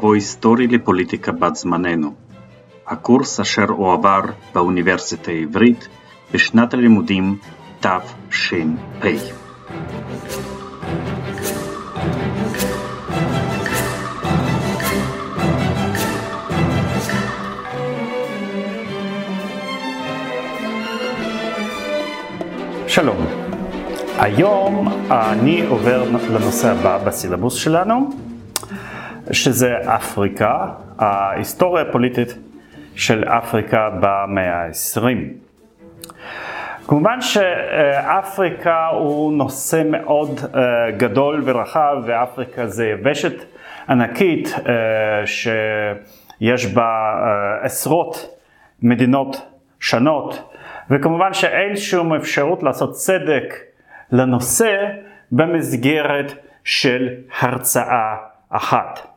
מבוא היסטורי לפוליטיקה בת זמננו, הקורס אשר הועבר באוניברסיטה העברית בשנת הלימודים תש"פ. שלום, היום אני עובר לנושא הבא בסילבוס שלנו, שזה אפריקה, ההיסטוריה הפוליטית של אפריקה במאה ה-20. כמובן שאפריקה הוא נושא מאוד אה, גדול ורחב, ואפריקה זה יבשת ענקית אה, שיש בה אה, עשרות מדינות שונות, וכמובן שאין שום אפשרות לעשות צדק לנושא במסגרת של הרצאה אחת.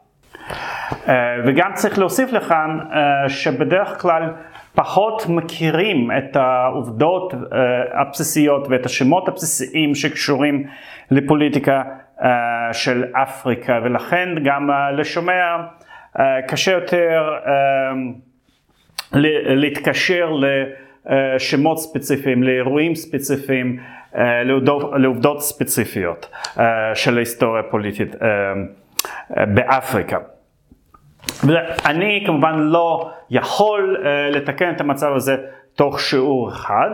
וגם צריך להוסיף לכאן שבדרך כלל פחות מכירים את העובדות הבסיסיות ואת השמות הבסיסיים שקשורים לפוליטיקה של אפריקה ולכן גם לשומע קשה יותר להתקשר לשמות ספציפיים, לאירועים ספציפיים, לעובדות ספציפיות של ההיסטוריה הפוליטית באפריקה. ואני כמובן לא יכול uh, לתקן את המצב הזה תוך שיעור אחד,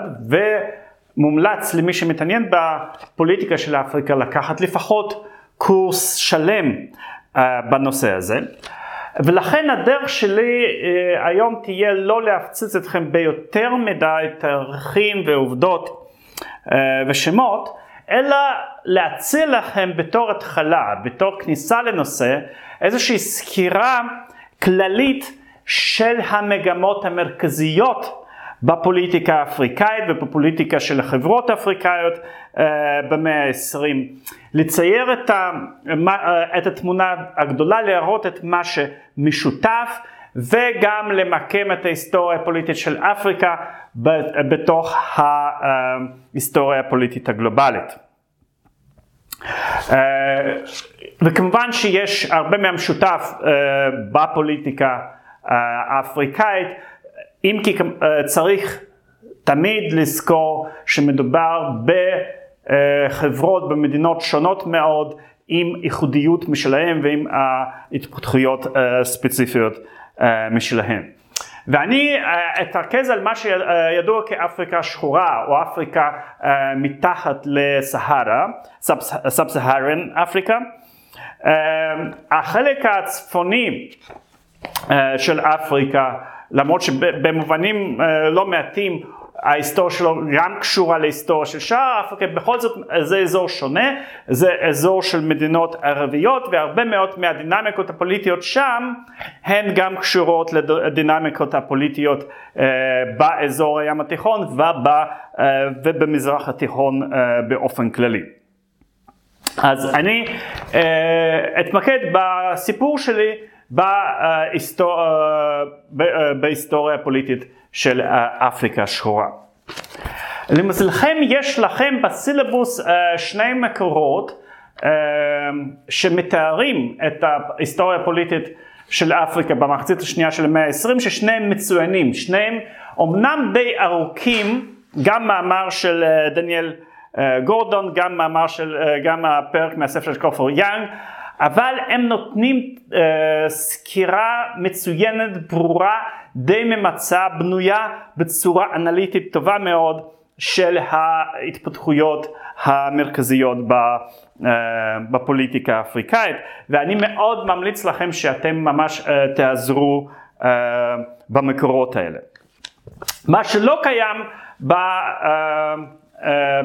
ומומלץ למי שמתעניין בפוליטיקה של אפריקה לקחת לפחות קורס שלם uh, בנושא הזה. ולכן הדרך שלי uh, היום תהיה לא להפציץ אתכם ביותר מדי תאריכים ועובדות uh, ושמות, אלא להציע לכם בתור התחלה, בתור כניסה לנושא, איזושהי סקירה כללית של המגמות המרכזיות בפוליטיקה האפריקאית ובפוליטיקה של החברות האפריקאיות uh, במאה ה-20. לצייר את, ה, uh, את התמונה הגדולה, להראות את מה שמשותף וגם למקם את ההיסטוריה הפוליטית של אפריקה בתוך ההיסטוריה הפוליטית הגלובלית. אה, וכמובן שיש הרבה מהמשותף אה, בפוליטיקה אה, האפריקאית, אם כי צריך תמיד לזכור שמדובר בחברות במדינות שונות מאוד עם ייחודיות משלהם ועם התפתחויות ספציפיות משלהם. ואני אתרכז על מה שידוע כאפריקה שחורה או אפריקה מתחת לסהרה, סאב סהרן אפריקה. החלק הצפוני של אפריקה, למרות שבמובנים לא מעטים ההיסטוריה שלו גם קשורה להיסטוריה של שאר אפריקה, בכל זאת זה אזור שונה, זה אזור של מדינות ערביות והרבה מאוד מהדינמיקות הפוליטיות שם הן גם קשורות לדינמיקות הפוליטיות אה, באזור הים התיכון אה, ובמזרח התיכון אה, באופן כללי. אז אני אה, אתמקד בסיפור שלי בהיסטור... אה, בהיסטוריה הפוליטית של אפריקה השחורה. למזלכם יש לכם בסילבוס אה, שני מקורות אה, שמתארים את ההיסטוריה הפוליטית של אפריקה במחצית השנייה של המאה ה-20 ששניהם מצוינים, שניהם אומנם די ארוכים, גם מאמר של אה, דניאל גורדון, גם מאמר של, גם הפרק מהספר של כופר יאנג, אבל הם נותנים אה, סקירה מצוינת, ברורה, די ממצה, בנויה בצורה אנליטית טובה מאוד של ההתפתחויות המרכזיות ב, אה, בפוליטיקה האפריקאית, ואני מאוד ממליץ לכם שאתם ממש אה, תעזרו אה, במקורות האלה. מה שלא קיים ב, אה, אה,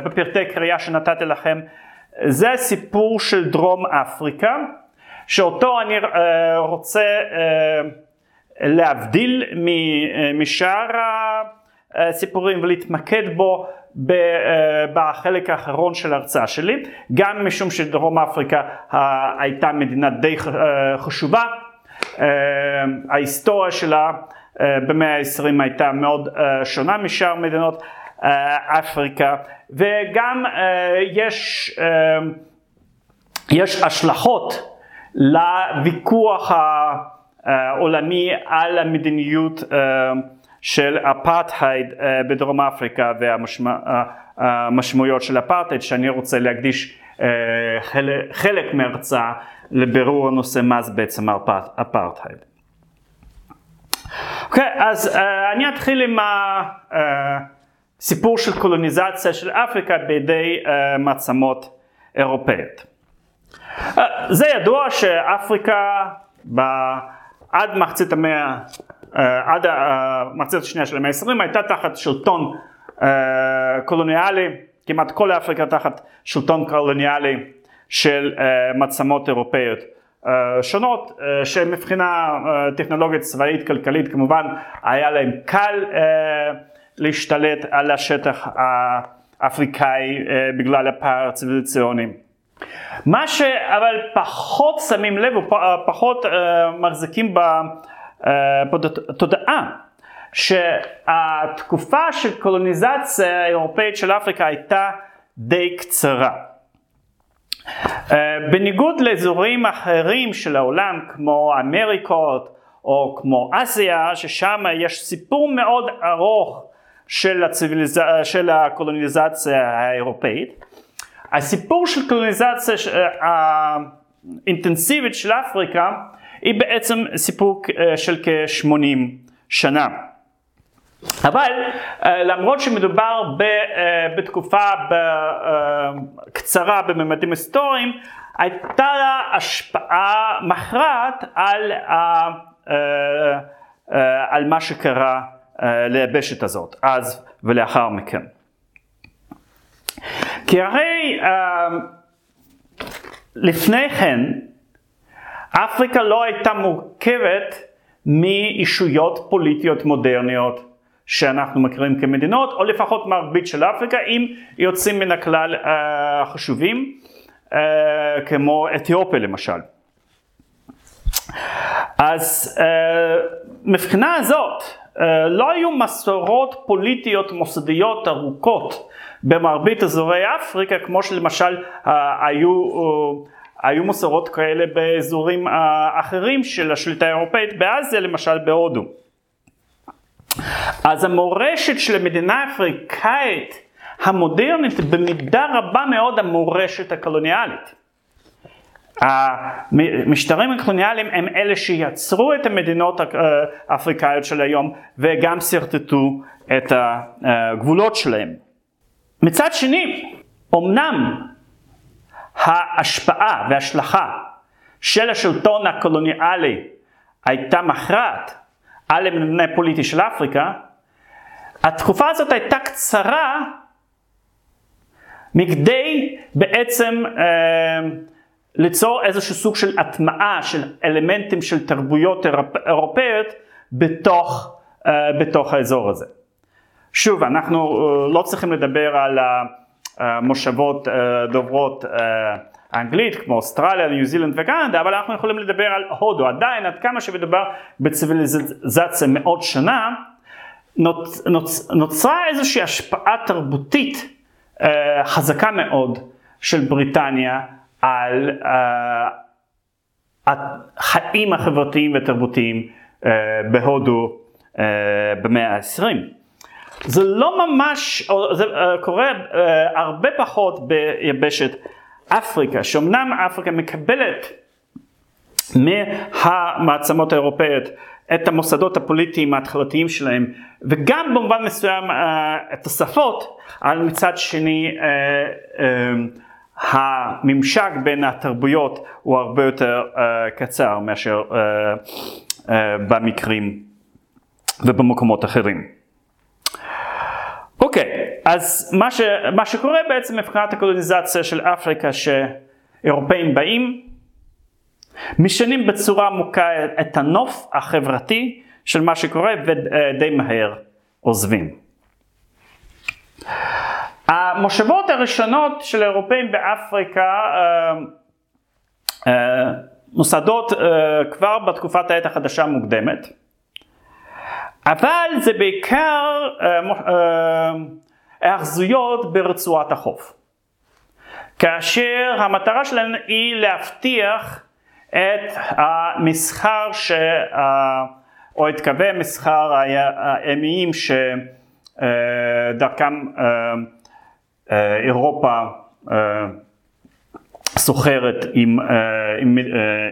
בפרטי קריאה שנתתי לכם זה הסיפור של דרום אפריקה, שאותו אני אה, רוצה אה, להבדיל אה, משאר הסיפורים ולהתמקד בו בחלק האחרון של ההרצאה שלי, גם משום שדרום אפריקה הייתה מדינה די חשובה, ההיסטוריה שלה במאה ה-20 הייתה מאוד שונה משאר מדינות אפריקה וגם יש, יש השלכות לוויכוח העולמי על המדיניות של אפרטהייד בדרום אפריקה והמשמעויות של אפרטהייד שאני רוצה להקדיש חלק מהרצאה לבירור הנושא מה זה בעצם אפרטהייד. אוקיי, okay, אז אני אתחיל עם הסיפור של קולוניזציה של אפריקה בידי uh, מעצמות אירופאיות. Uh, זה ידוע שאפריקה ב... עד מחצית המאה, uh, עד המחצית השנייה של המאה ה-20 הייתה תחת שלטון uh, קולוניאלי, כמעט כל אפריקה תחת שלטון קולוניאלי של uh, מעצמות אירופאיות. אה, שונות אה, שמבחינה אה, טכנולוגית צבאית כלכלית כמובן היה להם קל להשתלט על השטח האפריקאי בגלל הפער הציביליציוני. מה שאבל פחות שמים לב ופחות מחזיקים בתודעה שהתקופה של קולוניזציה האירופאית של אפריקה הייתה די קצרה. אה, בניגוד לאזורים אחרים של העולם כמו אמריקות או כמו אסיה ששם יש סיפור מאוד ארוך של, הציביליז... של הקולוניזציה האירופאית. הסיפור של קולוניזציה אה, האינטנסיבית של אפריקה היא בעצם סיפור אה, של כ-80 שנה. אבל אה, למרות שמדובר אה, בתקופה אה, קצרה בממדים היסטוריים, הייתה לה השפעה מכרעת על, על מה שקרה ליבשת הזאת, אז ולאחר מכן. כי הרי לפני כן אפריקה לא הייתה מורכבת מאישויות פוליטיות מודרניות שאנחנו מכירים כמדינות, או לפחות מרבית של אפריקה, אם יוצאים מן הכלל uh, חשובים, uh, כמו אתיופיה למשל. אז מבחינה הזאת, לא היו מסורות פוליטיות מוסדיות ארוכות במרבית אזורי אפריקה, כמו שלמשל uh, היו... Uh, היו מסורות כאלה באזורים אחרים של השליטה האירופאית, באסיה למשל בהודו. אז המורשת של המדינה האפריקאית המודרנית במידה רבה מאוד המורשת הקולוניאלית. המשטרים הקולוניאליים הם אלה שיצרו את המדינות האפריקאיות של היום וגם שרטטו את הגבולות שלהם. מצד שני, אמנם ההשפעה וההשלכה של השלטון הקולוניאלי הייתה מכרעת על המבנה הפוליטי של אפריקה, התקופה הזאת הייתה קצרה מכדי בעצם אה, ליצור איזשהו סוג של הטמעה של אלמנטים של תרבויות אירופאיות בתוך, אה, בתוך האזור הזה. שוב, אנחנו אה, לא צריכים לדבר על המושבות אה, דוברות האנגלית, כמו אוסטרליה, ניו זילנד וקנדה, אבל אנחנו יכולים לדבר על הודו. עדיין, עד כמה שמדובר בציוויליזציה מאות שנה, נוצ, נוצ, נוצרה איזושהי השפעה תרבותית חזקה מאוד של בריטניה על אה, החיים החברתיים והתרבותיים אה, בהודו אה, במאה העשרים. זה לא ממש, זה אה, קורה אה, הרבה פחות ביבשת אפריקה, שאומנם אפריקה מקבלת מהמעצמות האירופאיות את המוסדות הפוליטיים ההתחלתיים שלהם וגם במובן מסוים את השפות, אבל מצד שני הממשק בין התרבויות הוא הרבה יותר קצר מאשר במקרים ובמקומות אחרים. אוקיי, אז מה, ש, מה שקורה בעצם מבחינת הקולוניזציה של אפריקה שאירופאים באים, משנים בצורה עמוקה את הנוף החברתי של מה שקורה ודי מהר עוזבים. המושבות הראשונות של האירופאים באפריקה אה, אה, אה, כבר בתקופת העת החדשה המוקדמת. אבל זה בעיקר היאחזויות ברצועת החוף. כאשר המטרה שלהן היא להבטיח את המסחר ש... או את קווי המסחר הימיים שדרכם אירופה סוחרת עם, עם,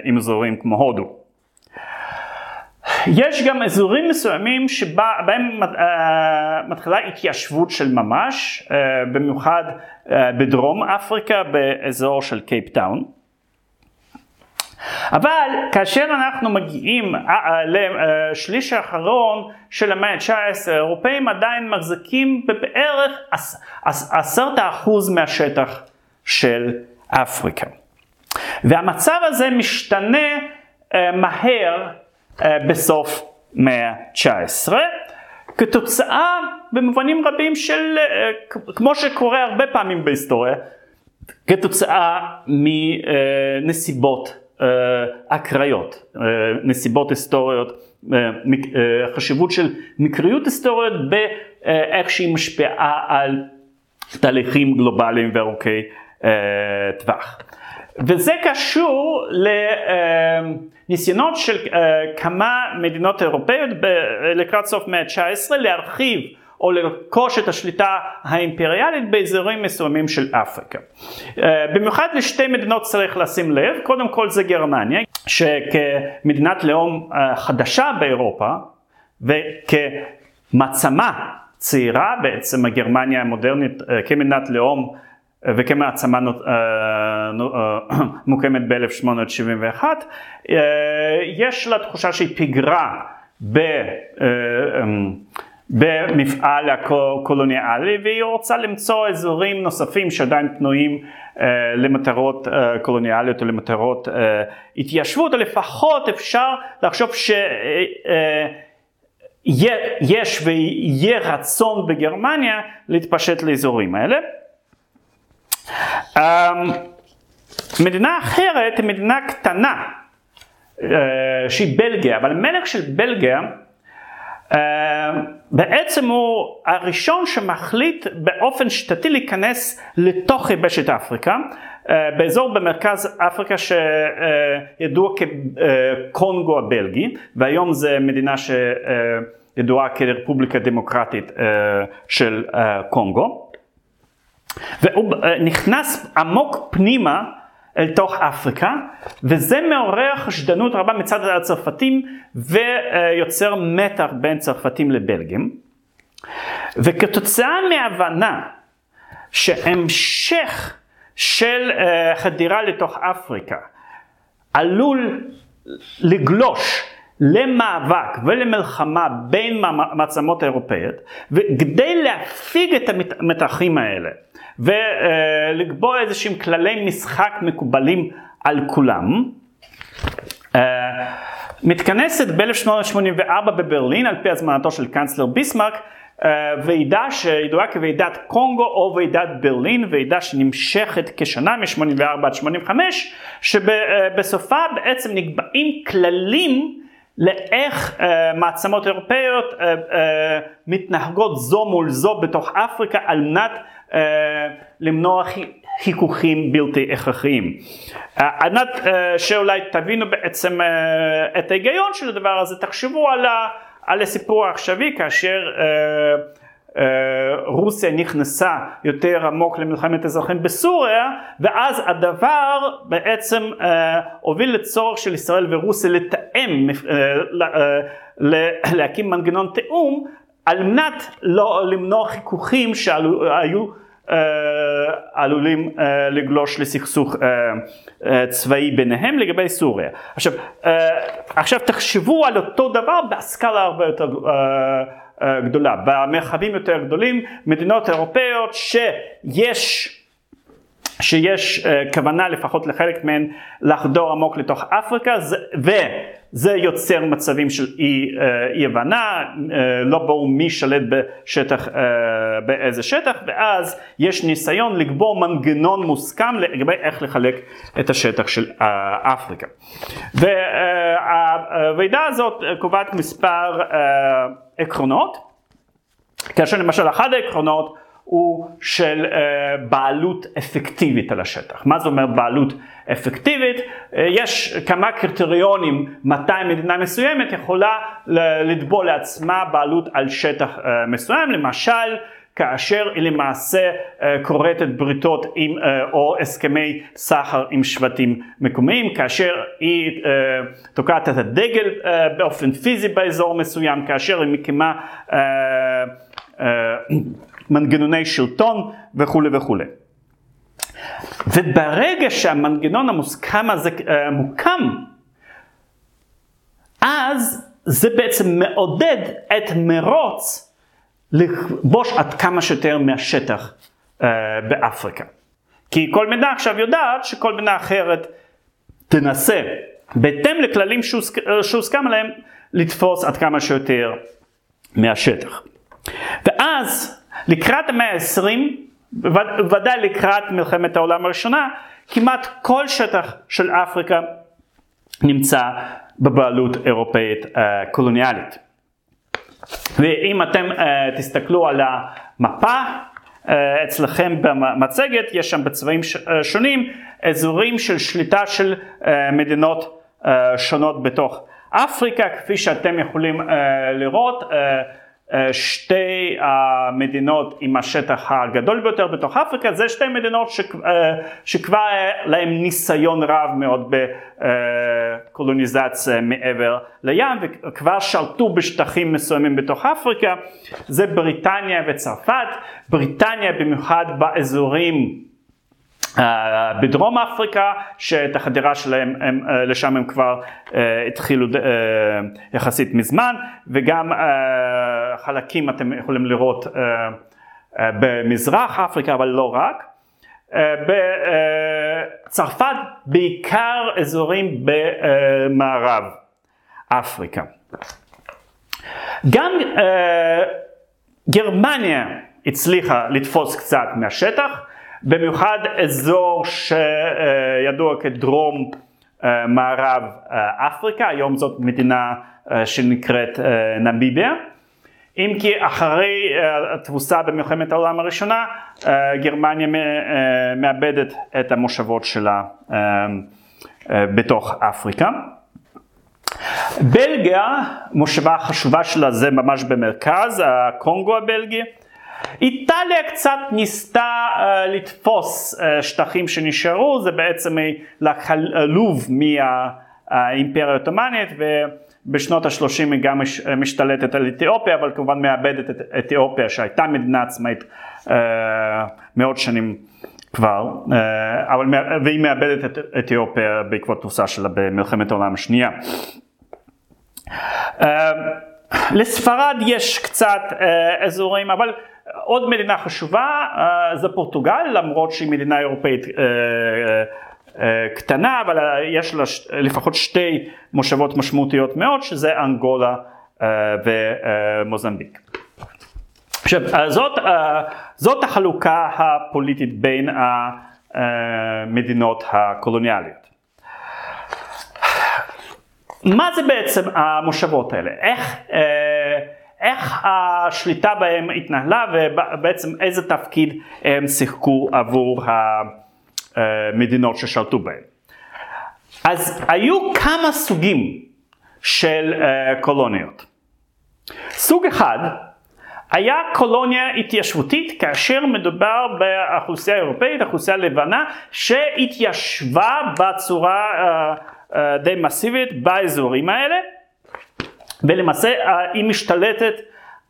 עם אזורים כמו הודו. יש גם אזורים מסוימים שבהם מתחילה התיישבות של ממש, במיוחד בדרום אפריקה באזור של קייפ טאון. אבל כאשר אנחנו מגיעים לשליש האחרון של המאה ה-19, האירופאים עדיין מחזיקים בערך עשרת האחוז מהשטח של אפריקה. והמצב הזה משתנה מהר בסוף מאה ה-19, כתוצאה במובנים רבים של, כמו שקורה הרבה פעמים בהיסטוריה, כתוצאה מנסיבות אקראיות, נסיבות היסטוריות, חשיבות של מקריות היסטוריות באיך שהיא משפיעה על תהליכים גלובליים וארוכי טווח. וזה קשור לניסיונות של כמה מדינות אירופאיות לקראת סוף מאה ה-19 להרחיב או לרכוש את השליטה האימפריאלית באזורים מסוימים של אפריקה. במיוחד לשתי מדינות צריך לשים לב, קודם כל זה גרמניה, שכמדינת לאום חדשה באירופה וכמעצמה צעירה, בעצם הגרמניה המודרנית כמדינת לאום וכמעצמה מוקמת ב-1871, יש לה תחושה שהיא פיגרה במפעל הקולוניאלי והיא רוצה למצוא אזורים נוספים שעדיין פנויים למטרות קולוניאליות או למטרות התיישבות, או לפחות אפשר לחשוב שיש ויהיה רצון בגרמניה להתפשט לאזורים האלה. מדינה אחרת היא מדינה קטנה שהיא בלגיה, אבל המלך של בלגיה בעצם הוא הראשון שמחליט באופן שיטתי להיכנס לתוך יבשת אפריקה, באזור במרכז אפריקה שידוע כקונגו הבלגי, והיום זה מדינה שידועה כרפובליקה דמוקרטית של קונגו. והוא נכנס עמוק פנימה אל תוך אפריקה, וזה מעורר חשדנות רבה מצד הצרפתים ויוצר מתח בין צרפתים לבלגים. וכתוצאה מהבנה שהמשך של חדירה לתוך אפריקה עלול לגלוש למאבק ולמלחמה בין מעצמות אירופאיות, וכדי להפיג את המתחים האלה ולקבוע איזה שהם כללי משחק מקובלים על כולם, מתכנסת ב-1884 בברלין על פי הזמנתו של קאנצלר ביסמרק ועידה שידועה כוועידת קונגו או ועידת ברלין, ועידה שנמשכת כשנה מ-84 עד 85, שבסופה בעצם נקבעים כללים לאיך מעצמות אירופאיות מתנהגות זו מול זו בתוך אפריקה על מנת uh, למנוע חיכוכים בלתי הכרחיים. Uh, על מנת uh, שאולי תבינו בעצם את ההיגיון של הדבר הזה, תחשבו על, על הסיפור העכשווי כאשר רוסיה נכנסה יותר עמוק למלחמת אזרחים בסוריה ואז הדבר בעצם הוביל לצורך של ישראל ורוסיה לתאם, להקים מנגנון תיאום על מנת לא למנוע חיכוכים שהיו עלולים לגלוש לסכסוך צבאי ביניהם לגבי סוריה. עכשיו, עכשיו תחשבו על אותו דבר בסקאלה הרבה יותר גדולה. במרחבים יותר גדולים, מדינות אירופאיות שיש שיש uh, כוונה לפחות לחלק מהן לחדור עמוק לתוך אפריקה זה, וזה יוצר מצבים של אי, uh, אי הבנה, uh, לא ברור מי שלט בשטח, uh, באיזה שטח ואז יש ניסיון לקבור מנגנון מוסכם לגבי איך לחלק את השטח של אפריקה. והוועידה הזאת קובעת מספר עקרונות, כאשר למשל אחד העקרונות הוא של בעלות אפקטיבית על השטח. מה זה אומר בעלות אפקטיבית? יש כמה קריטריונים מתי מדינה מסוימת יכולה לטבול לעצמה בעלות על שטח מסוים, למשל כאשר היא למעשה כורתת בריתות עם, או הסכמי סחר עם שבטים מקומיים, כאשר היא תוקעת את הדגל באופן פיזי באזור מסוים, כאשר היא מקימה מנגנוני שלטון וכולי וכולי. וברגע שהמנגנון המוסכם הזה מוקם, אז זה בעצם מעודד את מרוץ לכבוש עד כמה שיותר מהשטח uh, באפריקה. כי כל מדינה עכשיו יודעת שכל מדינה אחרת תנסה, בהתאם לכללים שהוסכם עליהם, לתפוס עד כמה שיותר מהשטח. ואז לקראת המאה ה-20, ודאי לקראת מלחמת העולם הראשונה, כמעט כל שטח של אפריקה נמצא בבעלות אירופאית uh, קולוניאלית. ואם אתם uh, תסתכלו על המפה uh, אצלכם במצגת, יש שם בצבעים ש, uh, שונים אזורים של שליטה של uh, מדינות uh, שונות בתוך אפריקה, כפי שאתם יכולים uh, לראות. אה, שתי המדינות עם השטח הגדול ביותר בתוך אפריקה, זה שתי מדינות אה, שכבר להם ניסיון רב מאוד בקולוניזציה מעבר לים וכבר שלטו בשטחים מסוימים בתוך אפריקה, זה בריטניה וצרפת, בריטניה במיוחד באזורים אה, בדרום אפריקה, שאת החדירה שלהם הם, אה, לשם הם כבר uh, התחילו uh, יחסית מזמן, וגם uh, חלקים אתם יכולים לראות uh, uh, במזרח אפריקה, אבל לא רק. Uh, בצרפת בעיקר אזורים במערב אפריקה. גם uh, גרמניה הצליחה לתפוס קצת מהשטח, במיוחד אזור שידוע כדרום אה, מערב אה, אפריקה, היום זאת מדינה אה, שנקראת נמיביה. אם כי אחרי התבוסה במלחמת העולם הראשונה, גרמניה מאבדת את המושבות שלה בתוך אפריקה. בלגיה, מושבה חשובה שלה זה ממש במרכז, הקונגו הבלגי. איטליה קצת ניסתה uh, לתפוס uh, שטחים שנשארו, זה בעצם לקחה לוב מהאימפריה העות'מאנית ובשנות ה-30 היא גם מש, משתלטת על אתיופיה, אבל כמובן מאבדת את אתיופיה שהייתה מדינה עצמאית uh, מאות שנים כבר, uh, אבל, והיא מאבדת את אתיופיה בעקבות תבוסה שלה במלחמת העולם השנייה. Uh, לספרד יש קצת uh, אזורים, אבל עוד מדינה חשובה uh, זה פורטוגל, למרות שהיא מדינה אירופאית uh, uh, קטנה, אבל יש לה לפחות שתי מושבות משמעותיות מאוד, שזה אנגולה ומוזמביק. עכשיו, זאת, זאת החלוקה הפוליטית בין המדינות הקולוניאליות. מה זה בעצם המושבות האלה? איך... איך השליטה בהם התנהלה ובעצם איזה תפקיד הם שיחקו עבור המדינות ששלטו בהם. אז היו כמה סוגים של אה, קולוניות. סוג אחד היה קולוניה התיישבותית כאשר מדובר באוכלוסייה אירופאית, אוכלוסייה לבנה, שהתיישבה בצורה uh, uh, די מסיבית באזורים האלה. ולמעשה אה, היא משתלטת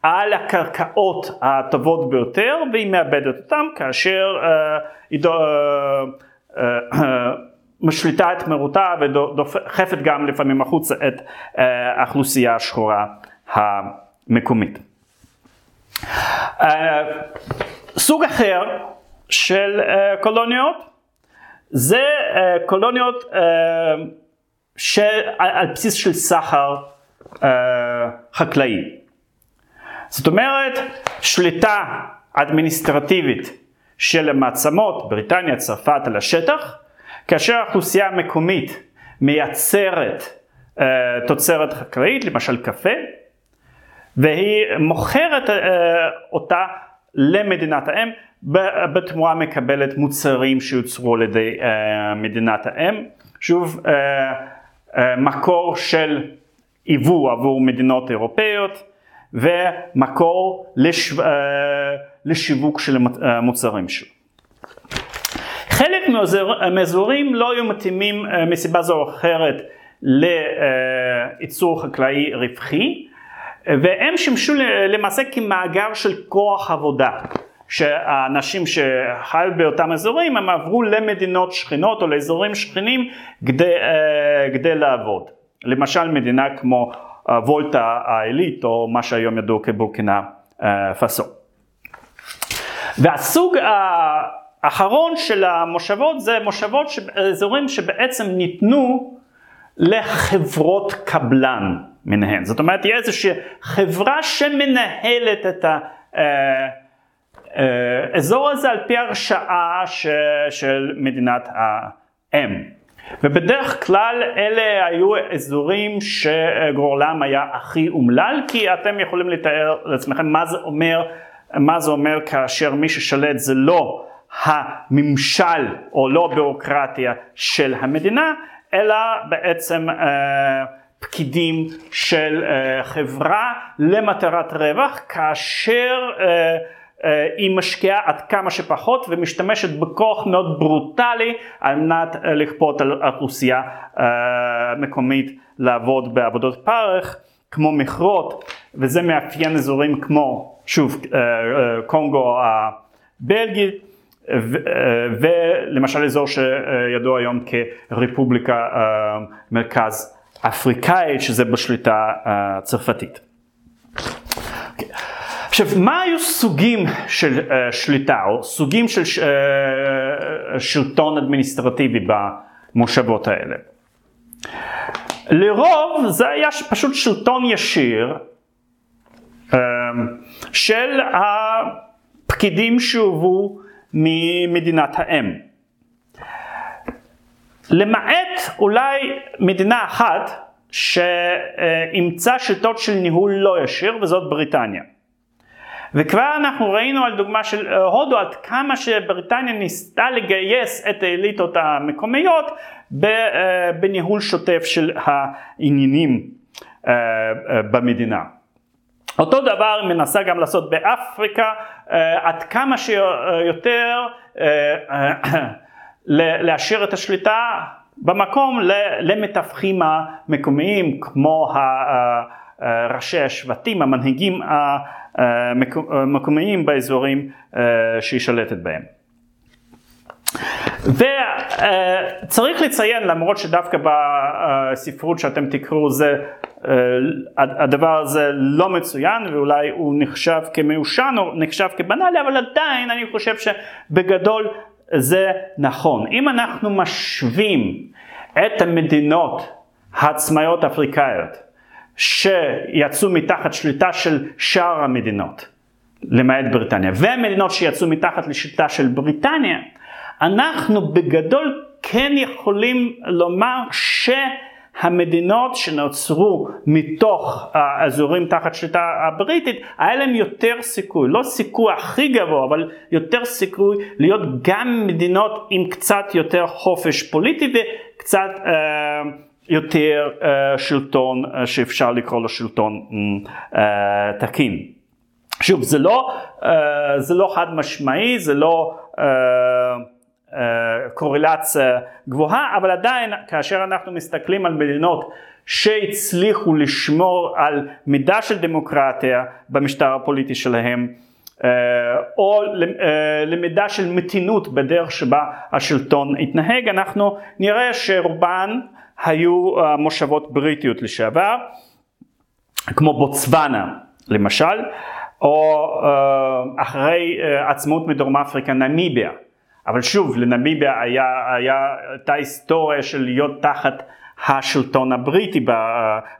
על הקרקעות הטובות ביותר והיא מאבדת אותן כאשר אה, היא אה, משליטה את מרותה ודוחפת גם לפעמים החוצה את האוכלוסייה השחורה המקומית. סוג אחר של קולוניות זה קולוניות על בסיס של סחר אה, חקלאי. זאת אומרת, שליטה אדמיניסטרטיבית של המעצמות, בריטניה, צרפת, על השטח, כאשר האוכלוסייה המקומית מייצרת uh, תוצרת חקלאית, למשל קפה, והיא מוכרת uh, אותה למדינת האם, בתמורה מקבלת מוצרים שיוצרו על ידי מדינת האם. שוב, מקור של היוו עבור מדינות אירופאיות ומקור לשו... לשיווק של המוצרים שלו. חלק מהאזורים לא היו מתאימים מסיבה זו או אחרת לייצור חקלאי רווחי, והם שימשו למעשה כמאגר של כוח עבודה. שהאנשים שחיו באותם אזורים הם עברו למדינות שכנות או לאזורים שכנים כדי, כדי לעבוד. למשל מדינה כמו וולטה העילית או מה שהיום ידוע כבורקינה פאסו. והסוג האחרון של המושבות זה מושבות, אזורים שבעצם ניתנו לחברות קבלן מנהל. זאת אומרת, תהיה איזושהי חברה שמנהלת את האזור הזה על פי הרשאה של מדינת האם. ובדרך כלל אלה היו אזורים שגורלם היה הכי אומלל, כי אתם יכולים לתאר לעצמכם מה זה אומר, מה זה אומר כאשר מי ששלט זה לא הממשל או לא ביורוקרטיה של המדינה, אלא בעצם אה, פקידים של אה, חברה למטרת רווח, כאשר אה, היא משקיעה עד כמה שפחות ומשתמשת בכוח מאוד ברוטלי על מנת אה, לכפות על אוכלוסייה אה, מקומית לעבוד בעבודות פרך כמו מכרות וזה מאפיין אזורים כמו שוב קונגו הבלגית ולמשל אזור שידוע היום כרפובליקה מרכז אפריקאית שזה בשליטה צרפתית. עכשיו, מה היו סוגים של uh, שליטה או סוגים של uh, שלטון אדמיניסטרטיבי במושבות האלה? לרוב זה היה פשוט שלטון ישיר uh, של הפקידים שהובאו ממדינת האם. למעט אולי מדינה אחת שאימצה שיטות של ניהול לא ישיר וזאת בריטניה. וכבר אנחנו ראינו על דוגמה של אה, הודו עד כמה שבריטניה ניסתה לגייס את האליטות המקומיות אה, בניהול שוטף של העניינים אה, במדינה. אותו דבר מנסה גם לעשות באפריקה עד כמה שיותר להשאיר את השליטה במקום למתווכים המקומיים כמו ראשי השבטים, המנהיגים המקומיים באזורים אה, שהיא שולטת בהם. וצריך לציין למרות שדווקא בספרות שאתם תקראו זה אה, הדבר הזה לא מצוין ואולי הוא נחשב כמיושן או נחשב כבנאלי אבל עדיין אני חושב שבגדול זה נכון. אם אנחנו משווים את המדינות העצמאיות האפריקאיות שיצאו מתחת שליטה של שאר המדינות, למעט בריטניה, והמדינות שיצאו מתחת לשליטה של בריטניה, אנחנו בגדול כן יכולים לומר שהמדינות שנוצרו מתוך האזורים תחת שליטה הבריטית, היה להם יותר סיכוי, לא סיכוי הכי גבוה, אבל יותר סיכוי להיות גם מדינות עם קצת יותר חופש פוליטי וקצת אה, יותר uh, שלטון uh, שאפשר לקרוא לו שלטון uh, תקין. שוב, זה לא, זה לא חד משמעי, זה לא קורלציה גבוהה, אבל עדיין כאשר אנחנו מסתכלים על מדינות שהצליחו לשמור על מידה של דמוקרטיה במשטר הפוליטי שלהם, או למידה של מתינות בדרך שבה השלטון התנהג, אנחנו נראה שרובן היו אה, מושבות בריטיות לשעבר, כמו בוצוואנה למשל, או אה, אחרי אה, עצמאות מדרום אפריקה נמיביה. אבל שוב, לנמיביה היה, היה, הייתה היסטוריה של להיות תחת השלטון הבריטי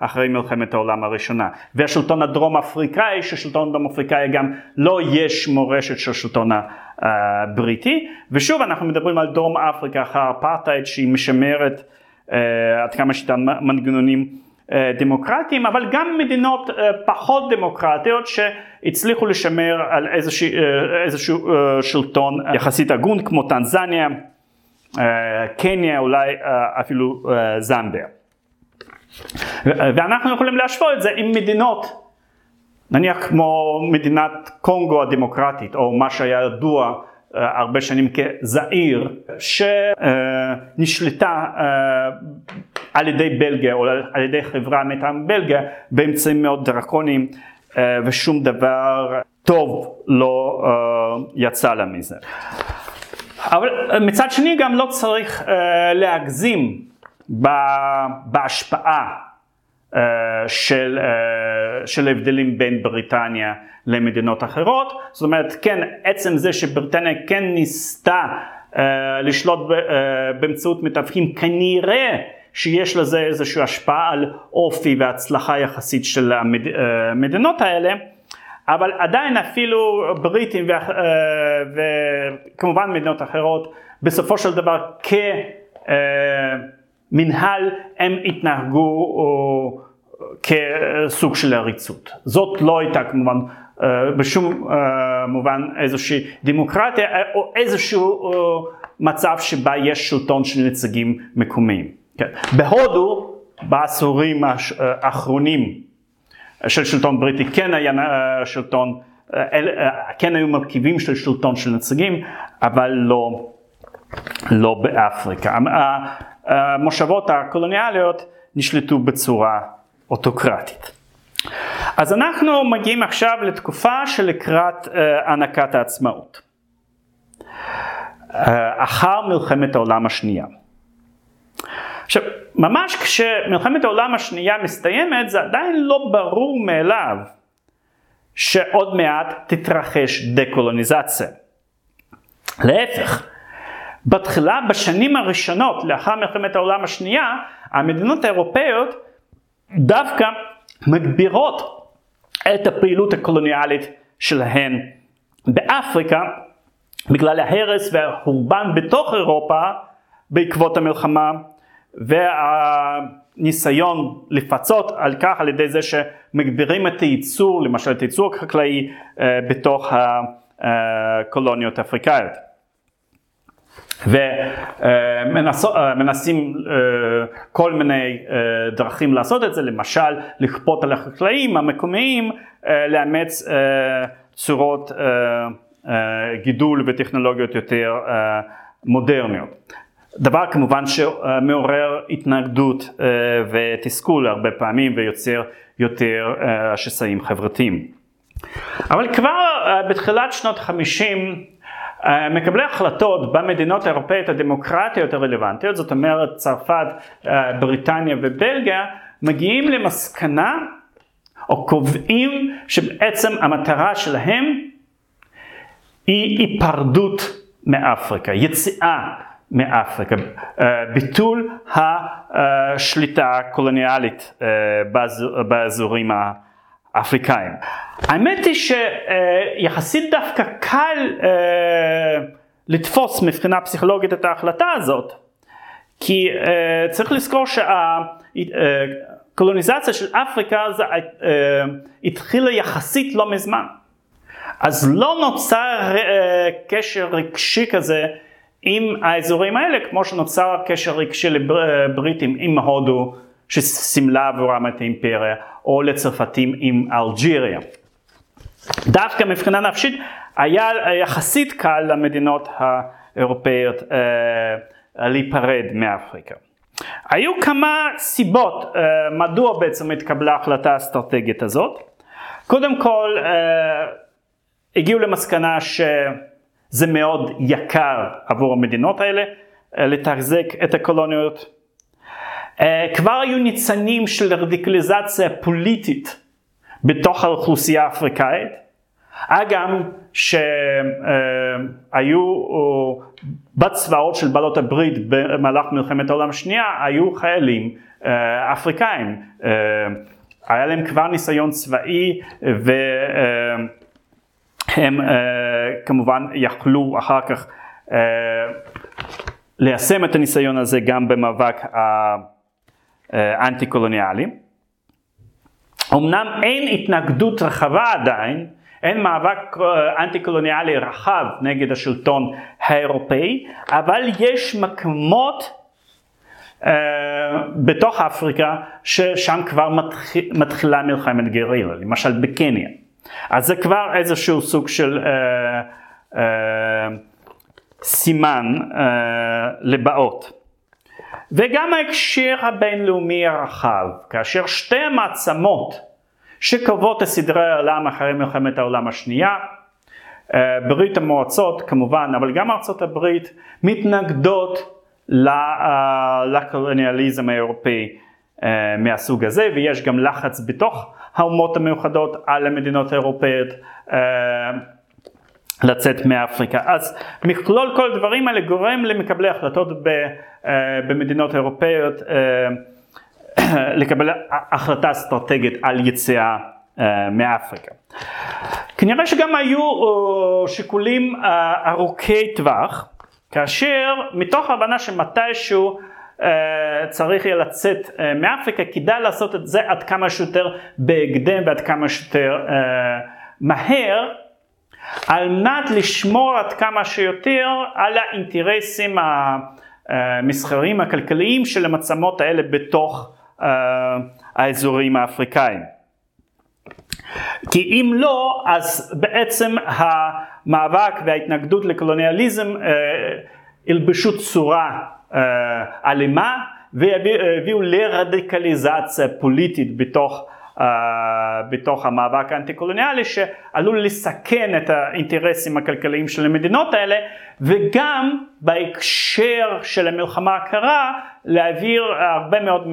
אחרי מלחמת העולם הראשונה. והשלטון הדרום אפריקאי, ששלטון הדרום אפריקאי גם לא יש מורשת של השלטון הבריטי. ושוב, אנחנו מדברים על דרום אפריקה אחר אפרטהייד שהיא משמרת עד כמה שיטן מנגנונים דמוקרטיים, אבל גם מדינות פחות דמוקרטיות שהצליחו לשמר על איזשהו, איזשהו שלטון יחסית הגון כמו טנזניה, קניה, אולי אפילו זמביה. ואנחנו יכולים להשוות את זה עם מדינות, נניח כמו מדינת קונגו הדמוקרטית, או מה שהיה ידוע הרבה שנים כזעיר, שנשלטה על ידי בלגיה או על ידי חברה מטעם בלגיה באמצעים מאוד דרקוניים ושום דבר טוב לא יצא לה מזה. אבל מצד שני גם לא צריך להגזים בהשפעה של, של הבדלים בין בריטניה למדינות אחרות, זאת אומרת כן עצם זה שבריטניה כן ניסתה לשלוט באמצעות מתווכים כנראה שיש לזה איזושהי השפעה על אופי והצלחה יחסית של המדינות האלה, אבל עדיין אפילו בריטים וכמובן מדינות אחרות בסופו של דבר כמנהל הם התנהגו כסוג של עריצות. זאת לא הייתה כמובן בשום מובן איזושהי דמוקרטיה או איזשהו מצב שבה יש שלטון של נציגים מקומיים. כן. בהודו בעשורים האחרונים של שלטון בריטי כן היה שלטון, כן היו מרכיבים של שלטון של נציגים, אבל לא, לא באפריקה. המושבות הקולוניאליות נשלטו בצורה אוטוקרטית. אז אנחנו מגיעים עכשיו לתקופה שלקראת הענקת העצמאות. אחר מלחמת העולם השנייה. עכשיו, ממש כשמלחמת העולם השנייה מסתיימת, זה עדיין לא ברור מאליו שעוד מעט תתרחש דקולוניזציה. להפך, בתחילה, בשנים הראשונות לאחר מלחמת העולם השנייה, המדינות האירופאיות דווקא מגבירות את הפעילות הקולוניאלית שלהן באפריקה בגלל ההרס והחורבן בתוך אירופה בעקבות המלחמה והניסיון לפצות על כך על ידי זה שמגבירים את הייצור, למשל את הייצור החקלאי אה, בתוך הקולוניות האפריקאיות. ומנסים אה, כל מיני אה, דרכים לעשות את זה, למשל לכפות על החקלאים המקומיים לאמץ צורות גידול וטכנולוגיות יותר מודרניות. דבר כמובן שמעורר התנגדות אה, ותסכול הרבה פעמים ויוצר יותר אה, שסעים חברתיים. אבל כבר אה, בתחילת שנות החמישים מקבלי החלטות במדינות האירופאיות הדמוקרטיות הרלוונטיות, זאת אומרת צרפת, בריטניה ובלגיה, מגיעים למסקנה או קובעים שבעצם המטרה שלהם היא היפרדות מאפריקה, יציאה מאפריקה, אה, ביטול השליטה הקולוניאלית אה, באזורים האפריקאים. האמת היא שיחסית דווקא קל אה, לתפוס מבחינה פסיכולוגית את ההחלטה הזאת, כי צריך לזכור שהקולוניזציה של אפריקה התחילה יחסית לא מזמן. אז לא נוצר קשר רגשי כזה עם האזורים האלה, כמו שנוצר קשר רגשי לבריטים עם הודו, שסימלה עבורם את האימפריה, או לצרפתים עם אלג'יריה. דווקא מבחינה נפשית היה יחסית קל למדינות האירופאיות אה, להיפרד מאפריקה. היו כמה סיבות אה, מדוע בעצם התקבלה ההחלטה האסטרטגית הזאת. קודם כל, אה, הגיעו למסקנה ש... זה מאוד יקר עבור המדינות האלה אה, לתחזק את הקולוניות. אה, כבר היו ניצנים של רדיקליזציה פוליטית בתוך האוכלוסייה האפריקאית, אגב שהיו אה, בצבאות של בעלות הברית במהלך מלחמת העולם השנייה, היו חיילים אפריקאים, היה להם כבר ניסיון צבאי ו... הם uh, כמובן יכלו אחר כך ליישם את הניסיון הזה גם במאבק האנטי קולוניאלי. אמנם אין התנגדות רחבה עדיין, אין מאבק אה, אנטי קולוניאלי רחב נגד השלטון האירופאי, אבל יש מקומות uh, בתוך אפריקה ששם כבר מתחיל, מתחילה מלחמת גרילה, למשל בקניה. אז זה כבר איזשהו סוג של uh, uh, סימן uh, לבאות. וגם ההקשר הבינלאומי הרחב, כאשר שתי המעצמות שקובעות את סדרי העולם אחרי מלחמת העולם השנייה, אה, ברית המועצות כמובן, אבל גם ארצות הברית, מתנגדות אה, לקולוניאליזם האירופאי אה, מהסוג הזה, ויש גם לחץ בתוך האומות המאוחדות על המדינות האירופאיות לצאת מאפריקה. אז מכלול כל הדברים האלה גורם למקבלי החלטות במדינות אירופאיות לקבל החלטה אסטרטגית על יציאה אה, מאפריקה. כנראה שגם היו אה, שיקולים אה, ארוכי טווח, כאשר מתוך הבנה שמתישהו צריך יהיה לצאת מאפריקה, כדאי לעשות את זה עד כמה שיותר בהקדם ועד כמה שיותר מהר, על מנת לשמור עד כמה שיותר על האינטרסים המסחריים הכלכליים של המעצמות האלה בתוך אה, האזורים האפריקאים. כי אם לא, אז בעצם המאבק וההתנגדות לקולוניאליזם ילבשו אה, צורה אה, אלימה והביאו לרדיקליזציה פוליטית בתוך בתוך המאבק האנטי-קולוניאלי שעלול לסכן את האינטרסים הכלכליים של המדינות האלה וגם בהקשר של המלחמה הקרה להעביר הרבה מאוד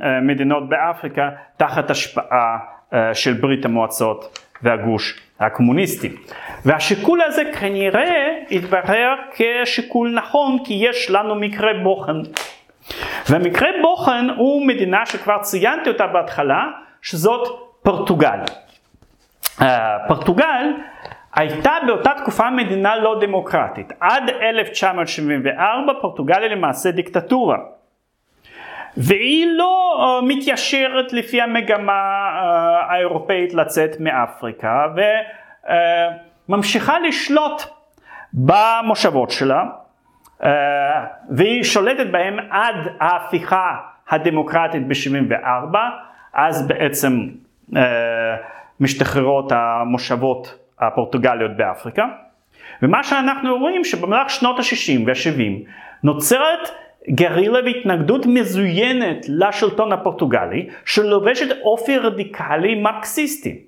מהמדינות באפריקה תחת השפעה uh, של ברית המועצות והגוש הקומוניסטי. והשיקול הזה כנראה התברר כשיקול נכון כי יש לנו מקרה בוחן. והמקרה בוחן הוא מדינה שכבר ציינתי אותה בהתחלה, שזאת פורטוגל. Uh, פורטוגל הייתה באותה תקופה מדינה לא דמוקרטית. עד 1974 פורטוגל היא למעשה דיקטטורה. והיא לא uh, מתיישרת לפי המגמה uh, האירופאית לצאת מאפריקה וממשיכה לשלוט במושבות שלה אה, והיא שולטת בהם עד ההפיכה הדמוקרטית ב-74, אז בעצם אה, משתחררות המושבות הפורטוגליות באפריקה. ומה שאנחנו רואים שבמהלך שנות ה-60 וה-70 נוצרת גרילה והתנגדות מזוינת לשלטון הפורטוגלי שלובשת אופי רדיקלי מרקסיסטי.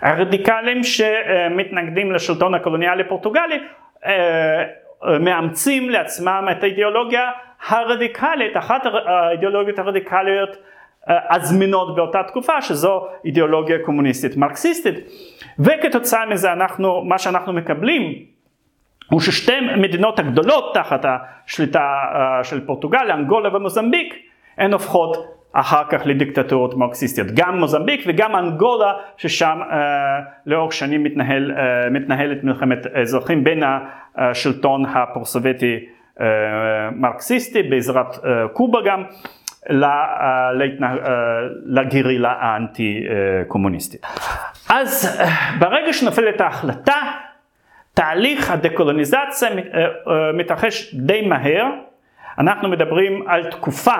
הרדיקלים שמתנגדים לשלטון הקולוניאלי הפורטוגלי אה, מאמצים לעצמם את האידיאולוגיה הרדיקלית, אחת האידיאולוגיות הרדיקליות אה, הזמינות באותה תקופה שזו אידיאולוגיה קומוניסטית מרקסיסטית וכתוצאה מזה אנחנו, מה שאנחנו מקבלים הוא ששתי מדינות הגדולות תחת השליטה אה, של פורטוגל, אנגולה ומוזמביק, הן הופכות אחר כך לדיקטטורות מרקסיסטיות. גם מוזמביק וגם אנגולה, ששם אה, לאורך שנים מתנהל, אה, מתנהלת מלחמת אזרחים בין השלטון הפרוסובייטי אה, מרקסיסטי, בעזרת אה, קובה גם, אה, לגרילה האנטי קומוניסטית. אז ברגע שנופלת ההחלטה, תהליך הדקולוניזציה מתרחש די מהר. אנחנו מדברים על תקופה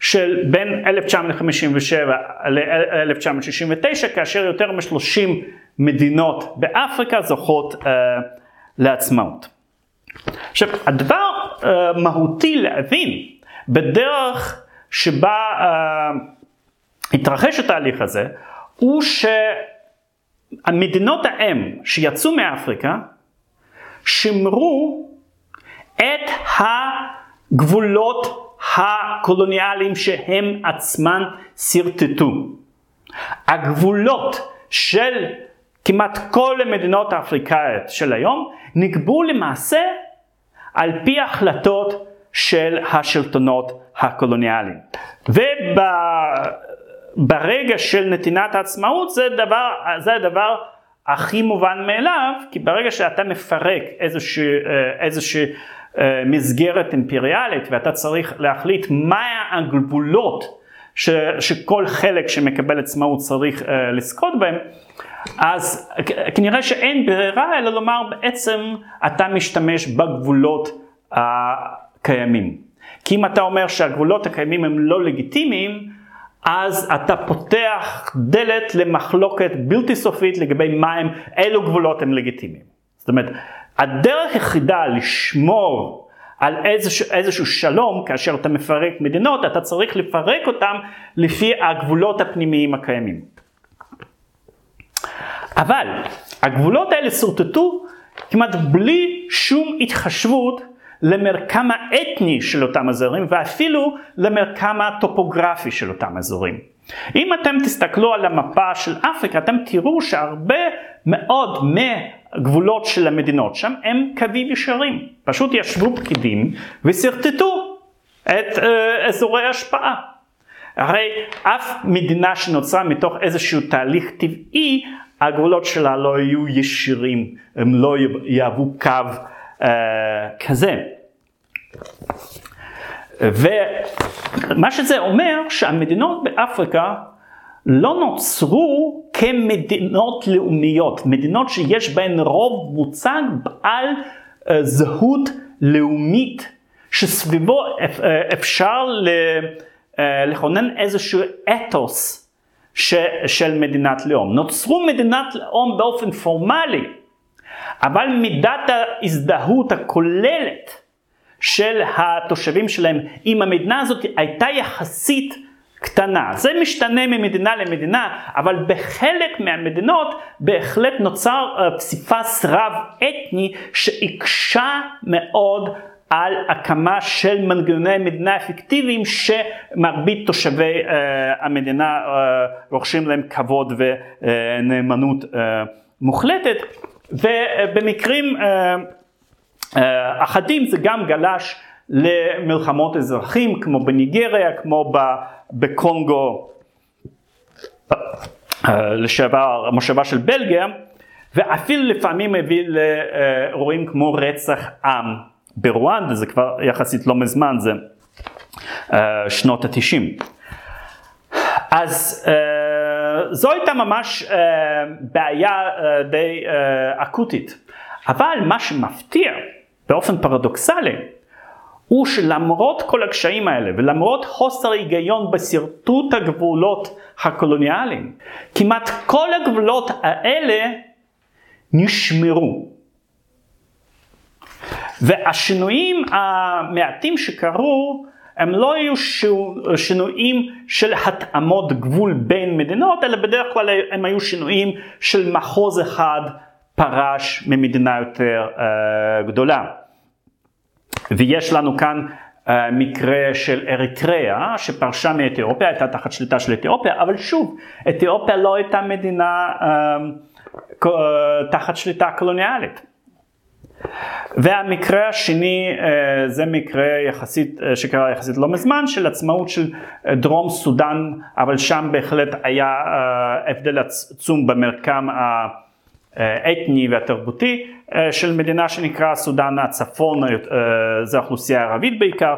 של בין 1957 ל-1969 כאשר יותר מ-30 מדינות באפריקה זוכות uh, לעצמאות. עכשיו הדבר uh, מהותי להבין בדרך שבה uh, התרחש התהליך הזה הוא שהמדינות האם שיצאו מאפריקה שימרו את הגבולות הקולוניאליים שהם עצמם שרטטו. הגבולות של כמעט כל המדינות האפריקאיות של היום נקבעו למעשה על פי החלטות של השלטונות הקולוניאליים. וברגע של נתינת העצמאות זה, דבר, זה הדבר הכי מובן מאליו, כי ברגע שאתה מפרק איזושהי, איזושהי אה, מסגרת אימפריאלית ואתה צריך להחליט מה הגבולות ש, שכל חלק שמקבל עצמאות צריך uh, לזכות בהם, אז כנראה שאין ברירה אלא לומר בעצם אתה משתמש בגבולות הקיימים. כי אם אתה אומר שהגבולות הקיימים הם לא לגיטימיים, אז אתה פותח דלת למחלוקת בלתי סופית לגבי מה הם, אילו גבולות הם לגיטימיים. זאת אומרת, הדרך היחידה לשמור על איזשהו, איזשהו שלום, כאשר אתה מפרק מדינות, אתה צריך לפרק אותם לפי הגבולות הפנימיים הקיימים. אבל הגבולות האלה שורטטו כמעט בלי שום התחשבות למרקם האתני של אותם אזורים ואפילו למרקם הטופוגרפי של אותם אזורים. אם אתם תסתכלו על המפה של אפריקה אתם תראו שהרבה מאוד מהגבולות של המדינות שם הם קווים ישרים. פשוט ישבו פקידים ושרטטו את uh, אזורי ההשפעה. הרי אף מדינה שנוצרה מתוך איזשהו תהליך טבעי הגבולות שלה לא יהיו ישירים, הם לא יהוו קו uh, כזה. ומה שזה אומר שהמדינות באפריקה לא נוצרו כמדינות לאומיות, מדינות שיש בהן רוב מוצג בעל uh, זהות לאומית שסביבו אפשר uh, לכונן איזשהו אתוס ש, של מדינת לאום. נוצרו מדינת לאום באופן פורמלי, אבל מידת ההזדהות הכוללת של התושבים שלהם עם המדינה הזאת הייתה יחסית קטנה. זה משתנה ממדינה למדינה, אבל בחלק מהמדינות בהחלט נוצר אה, פסיפס רב אתני שהקשה מאוד על הקמה של מנגנוני מדינה אפקטיביים שמרבית תושבי uh, המדינה uh, רוכשים להם כבוד ונאמנות uh, מוחלטת. ובמקרים uh, uh, אחדים זה גם גלש למלחמות אזרחים כמו בניגריה, כמו בקונגו לשעבר המושבה של בלגיה ואפילו לפעמים הביא לאירועים כמו רצח עם ברואנדה זה כבר יחסית לא מזמן, זה uh, שנות התשעים. אז uh, זו הייתה ממש uh, בעיה uh, די uh, אקוטית. אבל מה שמפתיע באופן פרדוקסלי הוא שלמרות כל הקשיים האלה ולמרות חוסר היגיון בשרטוט הגבולות הקולוניאליים, כמעט כל הגבולות האלה נשמרו. והשינויים המעטים שקרו הם לא היו שינויים של התאמות גבול בין מדינות, אלא בדרך כלל הם היו שינויים של מחוז אחד פרש ממדינה יותר uh, גדולה. ויש לנו כאן uh, מקרה של אריתריאה שפרשה מאתיופיה, הייתה תחת שליטה של אתיופיה, אבל שוב, אתיופיה לא הייתה מדינה uh, תחת שליטה קולוניאלית. והמקרה השני אה, זה מקרה יחסית, אה, שקרה יחסית לא מזמן של עצמאות של אה, דרום סודאן אבל שם בהחלט היה הבדל עצום במרקם האתני והתרבותי של מדינה שנקרא סודאן הצפון זה אוכלוסייה ערבית בעיקר,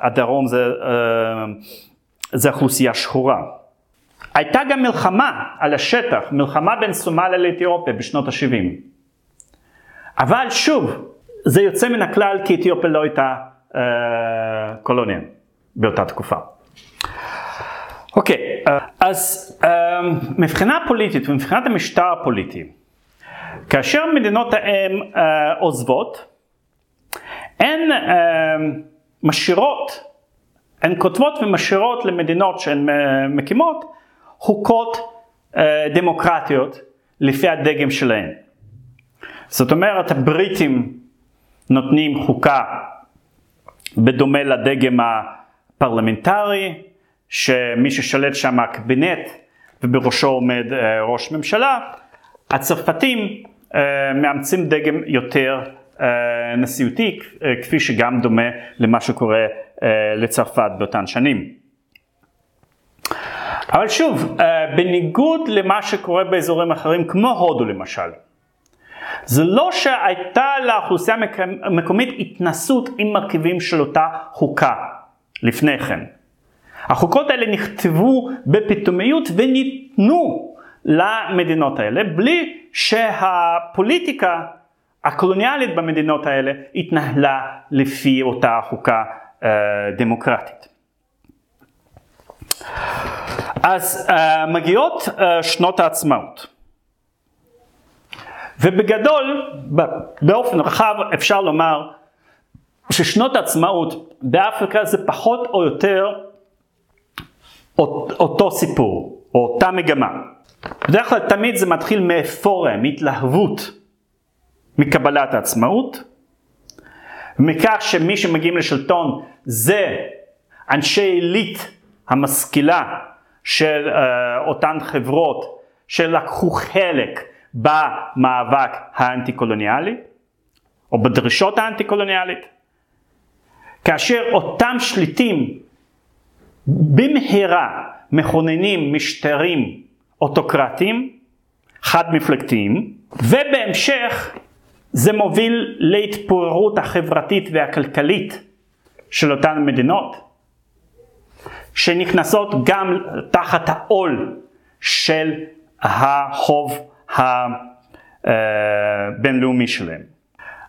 הדרום זה, זה אוכלוסייה שחורה. הייתה גם מלחמה על השטח, מלחמה בין סומליה לאתיופיה בשנות ה-70. אבל שוב, זה יוצא מן הכלל כי אתיופיה לא הייתה אה, קולוניה באותה תקופה. אוקיי, אה, אז אה, מבחינה פוליטית ומבחינת המשטר הפוליטי, כאשר מדינות האם אה, עוזבות, הן אה, משאירות, הן כותבות ומשאירות למדינות שהן אה, מקימות חוקות אה, דמוקרטיות לפי הדגם שלהן. זאת אומרת הבריטים נותנים חוקה בדומה לדגם הפרלמנטרי, שמי ששולט שם הקבינט ובראשו עומד אה, ראש ממשלה, הצרפתים אה, מאמצים דגם יותר אה, נשיאותי, כפי שגם דומה למה שקורה לצרפת באותן שנים. אבל שוב, בניגוד למה שקורה באזורים אחרים כמו הודו למשל, זה לא שהייתה לאוכלוסייה המקומית התנסות עם מרכיבים של אותה חוקה לפני כן. החוקות האלה נכתבו בפתאומיות וניתנו למדינות האלה בלי שהפוליטיקה הקולוניאלית במדינות האלה התנהלה לפי אותה חוקה אה, דמוקרטית. אז אה, מגיעות אה, שנות העצמאות. ובגדול, באופן רחב אפשר לומר ששנות העצמאות באפריקה זה פחות או יותר אותו סיפור, או אותה מגמה. בדרך כלל תמיד זה מתחיל מאפוריה, מהתלהבות מקבלת העצמאות, מכך שמי שמגיעים לשלטון זה אנשי עילית המשכילה של uh, אותן חברות שלקחו חלק במאבק האנטי קולוניאלי, או בדרישות האנטי קולוניאלית, כאשר אותם שליטים במהרה מכוננים משטרים אוטוקרטיים, חד מפלגתיים, ובהמשך זה מוביל להתפוררות החברתית והכלכלית של אותן מדינות, שנכנסות גם תחת העול של החוב הבינלאומי שלהם.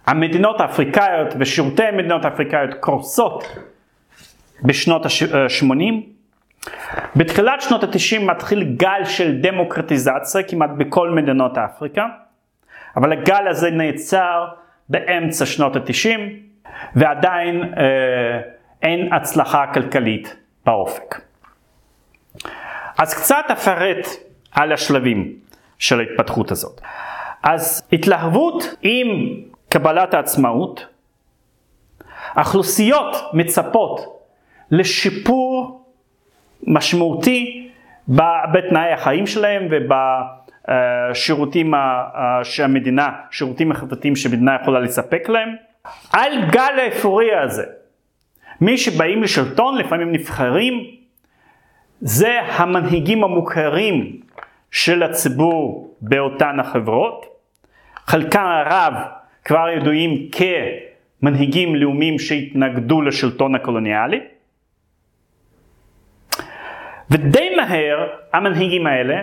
המדינות האפריקאיות ושירותי המדינות האפריקאיות קורסות בשנות ה-80. בתחילת שנות ה-90 מתחיל גל של דמוקרטיזציה כמעט בכל מדינות אפריקה, אבל הגל הזה נעצר באמצע שנות ה-90 ועדיין אה, אין הצלחה כלכלית באופק. אז קצת אפרט על השלבים של ההתפתחות הזאת. אז התלהבות עם קבלת העצמאות, אוכלוסיות מצפות לשיפור משמעותי בתנאי החיים שלהם ובשירותים שהמדינה, שירותים החברתיים שהמדינה יכולה לספק להם. על גל האפוריה הזה, מי שבאים לשלטון לפעמים נבחרים, זה המנהיגים המוכרים של הציבור באותן החברות. חלקם הרב כבר ידועים כמנהיגים לאומיים שהתנגדו לשלטון הקולוניאלי. ודי מהר המנהיגים האלה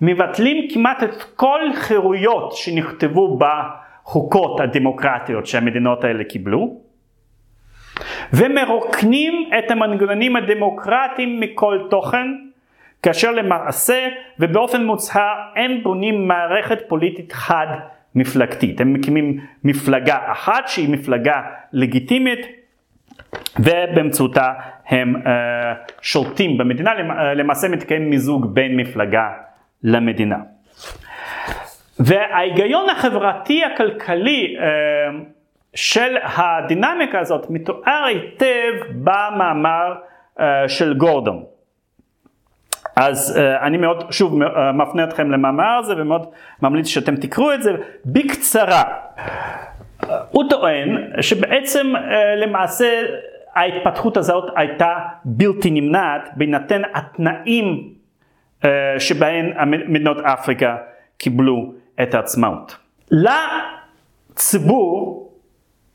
מבטלים כמעט את כל חירויות שנכתבו בחוקות הדמוקרטיות שהמדינות האלה קיבלו ומרוקנים את המנגנונים הדמוקרטיים מכל תוכן כאשר למעשה ובאופן מוצהר הם בונים מערכת פוליטית חד מפלגתית. הם מקימים מפלגה אחת שהיא מפלגה לגיטימית ובאמצעותה הם uh, שולטים במדינה, למעשה מתקיים מיזוג בין מפלגה למדינה. וההיגיון החברתי הכלכלי uh, של הדינמיקה הזאת מתואר היטב במאמר uh, של גורדון. אז uh, אני מאוד, שוב, uh, מפנה אתכם למאמר הזה ומאוד ממליץ שאתם תקראו את זה בקצרה. הוא טוען שבעצם uh, למעשה ההתפתחות הזאת הייתה בלתי נמנעת בהינתן התנאים uh, שבהם מדינות אפריקה קיבלו את העצמאות. לציבור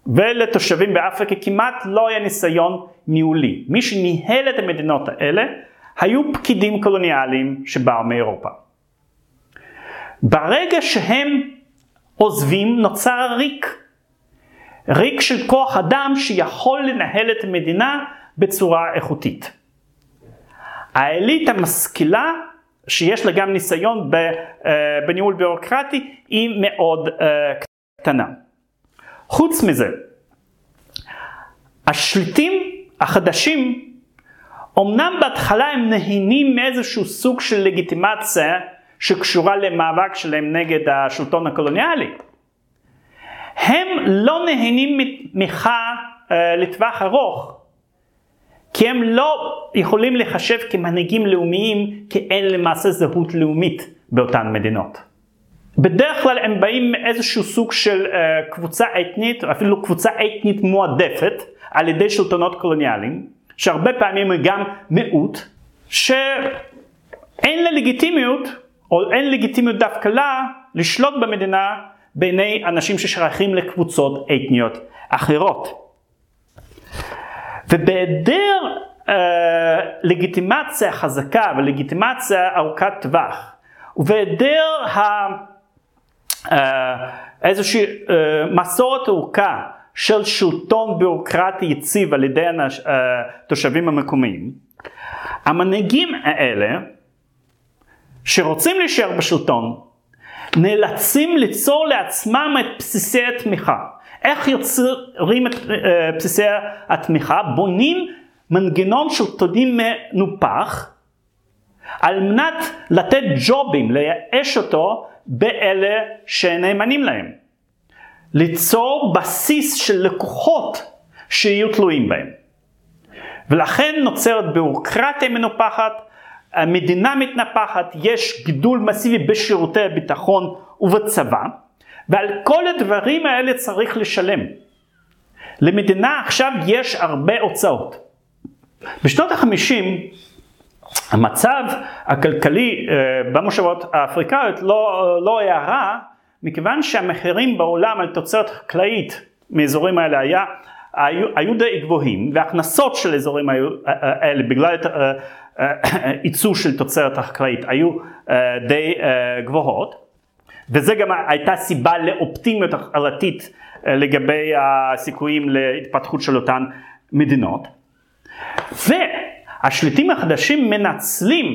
ולתושבים באפריקה כמעט לא היה ניסיון ניהולי. מי שניהל את המדינות האלה היו פקידים קולוניאליים שבאו מאירופה. ברגע שהם עוזבים נוצר ריק. ריק של כוח אדם שיכול לנהל את המדינה בצורה איכותית. האליטה המשכילה שיש לה גם ניסיון אה, בניהול ביורוקרטי היא מאוד אה, קטנה. חוץ מזה, השליטים החדשים אמנם בהתחלה הם נהנים מאיזשהו סוג של לגיטימציה שקשורה למאבק שלהם נגד השלטון הקולוניאלי. הם לא נהנים מתמיכה uh, לטווח ארוך, כי הם לא יכולים לחשב כמנהיגים לאומיים, כי אין למעשה זהות לאומית באותן מדינות. בדרך כלל הם באים מאיזשהו סוג של uh, קבוצה אתנית, אפילו קבוצה אתנית מועדפת על ידי שלטונות קולוניאליים, שהרבה פעמים היא גם מיעוט, שאין לה לגיטימיות, או אין לגיטימיות דווקא לה, לשלוט במדינה בעיני אנשים ששייכים לקבוצות אתניות אחרות. ובהיעדר לגיטימציה חזקה ולגיטימציה ארוכת טווח, ובהיעדר איזושהי מסורת ארוכה של שלטון ביורוקרטי יציב על ידי התושבים המקומיים, המנהיגים האלה שרוצים להישאר בשלטון נאלצים ליצור לעצמם את בסיסי התמיכה. איך יוצרים את בסיסי התמיכה? בונים מנגנון שלטוני מנופח על מנת לתת ג'ובים, לייאש אותו באלה שנאמנים להם. ליצור בסיס של לקוחות שיהיו תלויים בהם. ולכן נוצרת ביורוקרטיה מנופחת, המדינה מתנפחת, יש גידול מסיבי בשירותי הביטחון ובצבא, ועל כל הדברים האלה צריך לשלם. למדינה עכשיו יש הרבה הוצאות. בשנות החמישים המצב הכלכלי אה, במושבות האפריקאיות לא, לא היה רע, מכיוון שהמחירים בעולם על תוצרת חקלאית מאזורים האלה היה, היו, היו די גבוהים, וההכנסות של האזורים האלה בגלל ייצור של תוצרת החקלאית היו די גבוהות, וזה גם הייתה סיבה לאופטימיות החלטית לגבי הסיכויים להתפתחות של אותן מדינות. והשליטים החדשים מנצלים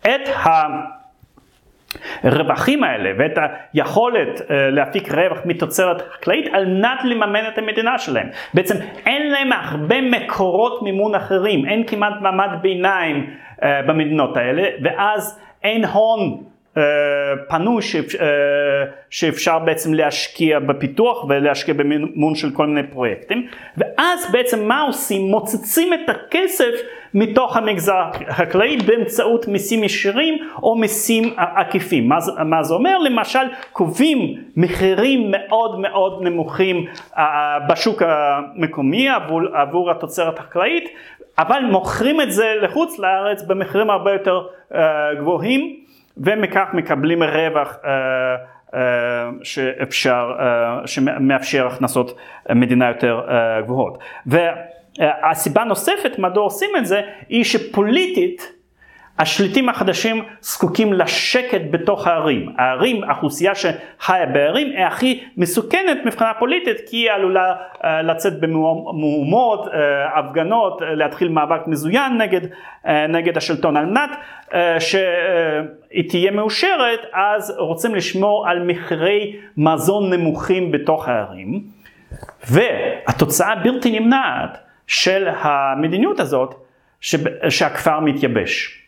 את הרווחים האלה ואת היכולת להפיק רווח מתוצרת חקלאית על מנת לממן את המדינה שלהם. בעצם אין להם הרבה מקורות מימון אחרים, אין כמעט מעמד ביניים במדינות האלה, ואז אין הון אה, פנוי אה, שאפשר בעצם להשקיע בפיתוח ולהשקיע במימון של כל מיני פרויקטים ואז בעצם מה עושים? מוצצים את הכסף מתוך המגזר החקלאי באמצעות מיסים ישירים או מיסים עקיפים. מה, מה זה אומר? למשל קובעים מחירים מאוד מאוד נמוכים uh, בשוק המקומי עבור, עבור התוצרת החקלאית אבל מוכרים את זה לחוץ לארץ במחירים הרבה יותר גבוהים ומכך מקבלים רווח uh, uh, שאפשר, uh, שמאפשר הכנסות מדינה יותר גבוהות. והסיבה נוספת מדוע עושים את זה היא שפוליטית השליטים החדשים זקוקים לשקט בתוך הערים. הערים, האוכלוסייה שחיה בערים היא הכי מסוכנת מבחינה פוליטית כי היא עלולה uh, לצאת במהומות, uh, הפגנות, uh, להתחיל מאבק מזוין נגד, נגד השלטון. על מנת שהיא תהיה מאושרת אז רוצים לשמור על מחירי מזון נמוכים בתוך הערים והתוצאה הבלתי נמנעת של המדיניות הזאת שהכפר מתייבש.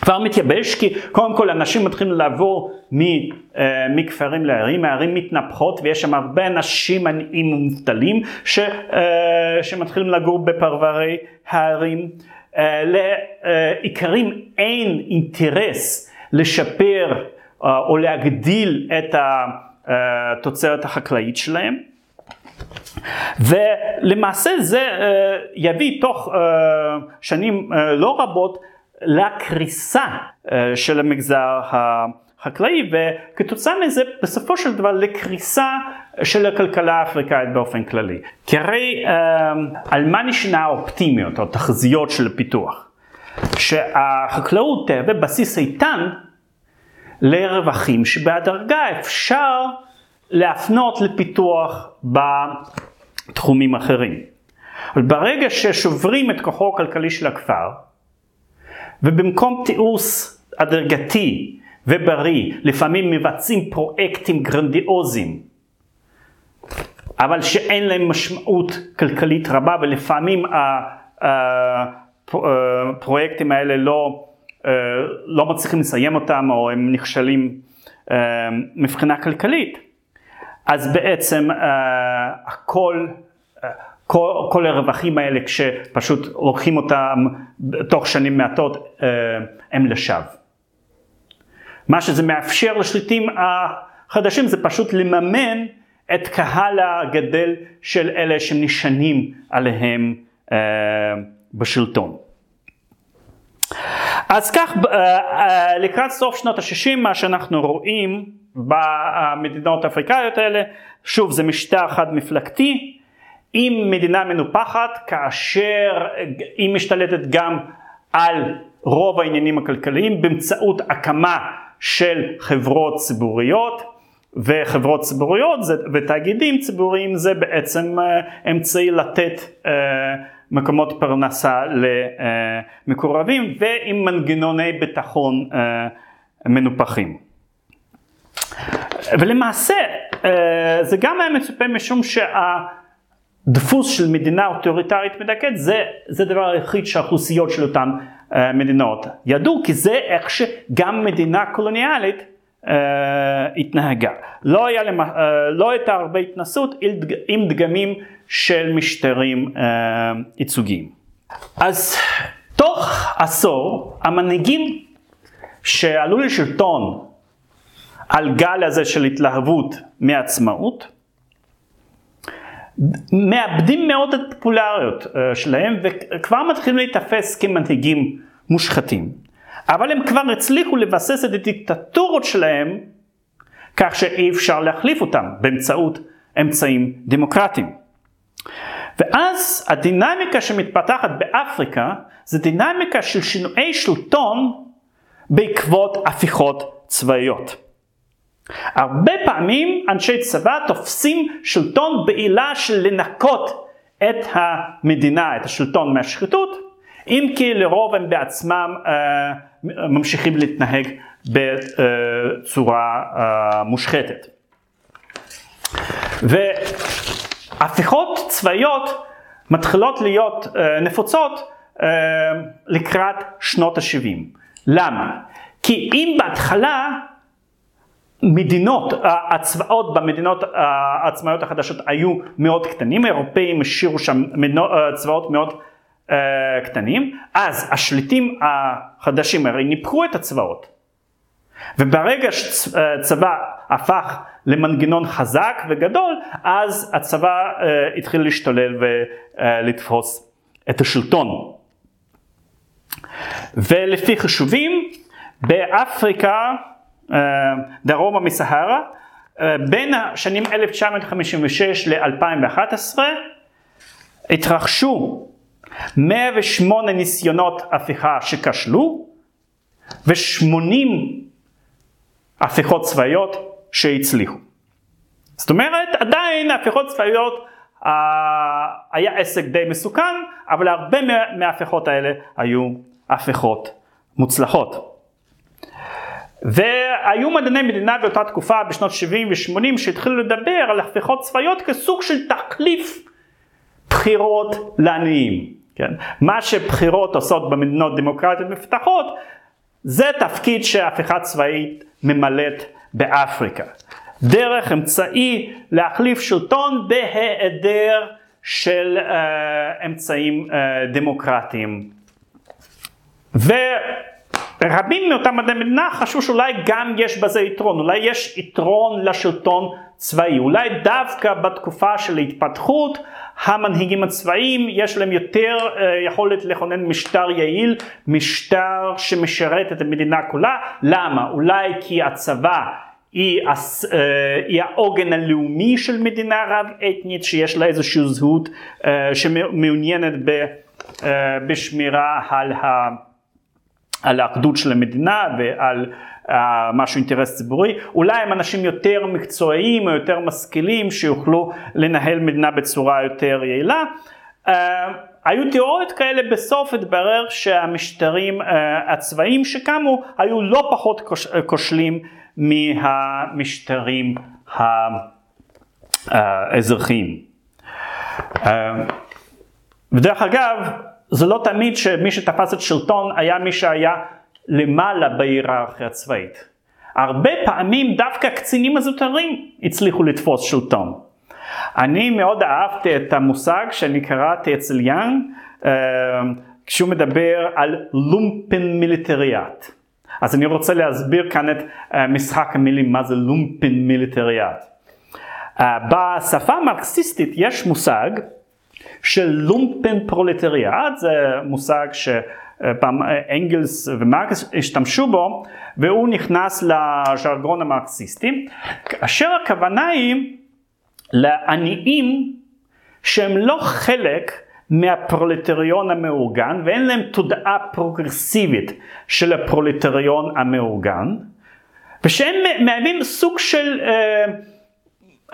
כבר מתייבש כי קודם כל אנשים מתחילים לעבור אה, מכפרים לערים, הערים מתנפחות ויש שם הרבה אנשים עניים ומובטלים אה, שמתחילים לגור בפרברי הערים. אה, לאיכרים אין אינטרס לשפר או להגדיל את התוצרת החקלאית שלהם. ולמעשה זה יביא תוך שנים לא רבות לקריסה אה, של המגזר החקלאי וכתוצאה מזה בסופו של דבר לקריסה של הכלכלה האפריקאית באופן כללי. כי הרי אה, על מה נשנה האופטימיות או תחזיות של הפיתוח? שהחקלאות תהווה בסיס איתן לרווחים שבהדרגה אפשר להפנות לפיתוח בתחומים אחרים. אבל ברגע ששוברים את כוחו הכלכלי של הכפר, ובמקום תיעוש הדרגתי ובריא, לפעמים מבצעים פרויקטים גרנדיוזיים, אבל שאין להם משמעות כלכלית רבה ולפעמים הפרויקטים האלה לא, לא מצליחים לסיים אותם או הם נכשלים מבחינה כלכלית, אז בעצם הכל כל, כל הרווחים האלה כשפשוט לוקחים אותם תוך שנים מעטות אה, הם לשווא. מה שזה מאפשר לשליטים החדשים זה פשוט לממן את קהל הגדל של אלה שנשענים עליהם אה, בשלטון. אז כך אה, לקראת סוף שנות ה-60 מה שאנחנו רואים במדינות האפריקאיות האלה, שוב זה משטר חד מפלגתי, עם מדינה מנופחת כאשר היא משתלטת גם על רוב העניינים הכלכליים באמצעות הקמה של חברות ציבוריות וחברות ציבוריות זה, ותאגידים ציבוריים זה בעצם אה, אמצעי לתת אה, מקומות פרנסה למקורבים ועם מנגנוני ביטחון אה, מנופחים. ולמעשה זה גם היה מצופה משום שהדפוס של מדינה אוטוריטרית מדכאת זה, זה דבר היחיד שהאוכלוסיות של אותן מדינות ידעו כי זה איך שגם מדינה קולוניאלית אה, התנהגה. לא, היה למה, אה, לא הייתה הרבה התנסות עם דגמים של משטרים אה, ייצוגיים. אז תוך עשור המנהיגים שעלו לשלטון על גל הזה של התלהבות מעצמאות, מאבדים מאוד את הפופולריות שלהם וכבר מתחילים להיתפס כמנהיגים מושחתים. אבל הם כבר הצליחו לבסס את הדיקטטורות שלהם כך שאי אפשר להחליף אותם באמצעות אמצעים דמוקרטיים. ואז הדינמיקה שמתפתחת באפריקה זה דינמיקה של שינויי שלטון בעקבות הפיכות צבאיות. הרבה פעמים אנשי צבא תופסים שלטון בעילה של לנקות את המדינה, את השלטון מהשחיתות, אם כי לרוב הם בעצמם אה, ממשיכים להתנהג בצורה אה, מושחתת. והפיכות צבאיות מתחילות להיות אה, נפוצות אה, לקראת שנות ה-70. למה? כי אם בהתחלה מדינות, הצבאות במדינות העצמאיות החדשות היו מאוד קטנים, האירופאים השאירו שם צבאות מאוד אה, קטנים, אז השליטים החדשים הרי ניפחו את הצבאות. וברגע שצבא הפך למנגנון חזק וגדול, אז הצבא uh, התחיל להשתולל ולתפוס את השלטון. ולפי חישובים, באפריקה, דרומה מסהרה, uh, בין השנים 1956 ל-2011, התרחשו 108 ניסיונות הפיכה שכשלו ו-80 הפיכות צבאיות שהצליחו. זאת אומרת, עדיין הפיכות צבאיות אה, היה עסק די מסוכן, אבל הרבה מההפיכות האלה היו הפיכות מוצלחות. והיו מדעני מדינה באותה תקופה בשנות 70 ו-80 שהתחילו לדבר על הפיכות צבאיות כסוג של תחליף בחירות לעניים. כן? מה שבחירות עושות במדינות דמוקרטיות מפתחות, זה תפקיד שהפיכה צבאית ממלאת באפריקה. דרך אמצעי להחליף שלטון בהיעדר של uh, אמצעים uh, דמוקרטיים. ורבים מאותם מדעי מדינה חשבו שאולי גם יש בזה יתרון, אולי יש יתרון לשלטון צבאי, אולי דווקא בתקופה של ההתפתחות המנהיגים הצבאיים יש להם יותר uh, יכולת לכונן משטר יעיל, משטר שמשרת את המדינה כולה. למה? אולי כי הצבא היא, uh, היא העוגן הלאומי של מדינה רב אתנית שיש לה איזושהי זהות uh, שמעוניינת בשמירה על, ה, על האחדות של המדינה ועל משהו אינטרס ציבורי, אולי הם אנשים יותר מקצועיים או יותר משכילים שיוכלו לנהל מדינה בצורה יותר יעילה. Uh, היו תיאוריות כאלה, בסוף התברר שהמשטרים uh, הצבאיים שקמו היו לא פחות כושלים מהמשטרים האזרחיים. Uh, ודרך אגב, זה לא תמיד שמי שתפס את שלטון היה מי שהיה למעלה בהיררכיה הצבאית. הרבה פעמים דווקא קצינים הזוטרים הצליחו לתפוס שלטון. אני מאוד אהבתי את המושג שאני קראתי אצל יאנג, אה, כשהוא מדבר על lumpen militariat. אז אני רוצה להסביר כאן את אה, משחק המילים מה זה lumpen militariat. אה, בשפה המרקסיסטית יש מושג של לומפן פרולטריאט, זה מושג ש... פעם אנגלס ומרקס השתמשו בו והוא נכנס לז'רגון המרקסיסטי, כאשר הכוונה היא לעניים שהם לא חלק מהפרולטריון המאורגן ואין להם תודעה פרוגרסיבית של הפרולטריון המאורגן ושהם מהווים סוג של אה,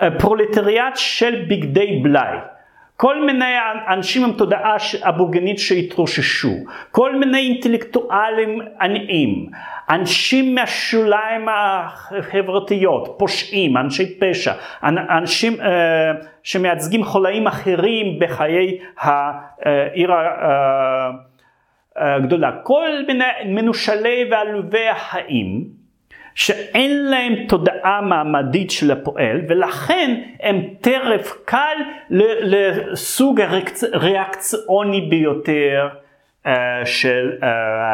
אה פרולטריאט של בגדי בלאי. כל מיני אנשים עם תודעה אבוגנית שהתרוששו, כל מיני אינטלקטואלים עניים, אנשים מהשוליים החברתיות, פושעים, אנשי פשע, אנשים uh, שמייצגים חולאים אחרים בחיי העיר הגדולה, כל מיני מנושלי ועלובי החיים שאין להם תודעה מעמדית של הפועל ולכן הם טרף קל לסוג הריאקציוני ביותר uh, של uh,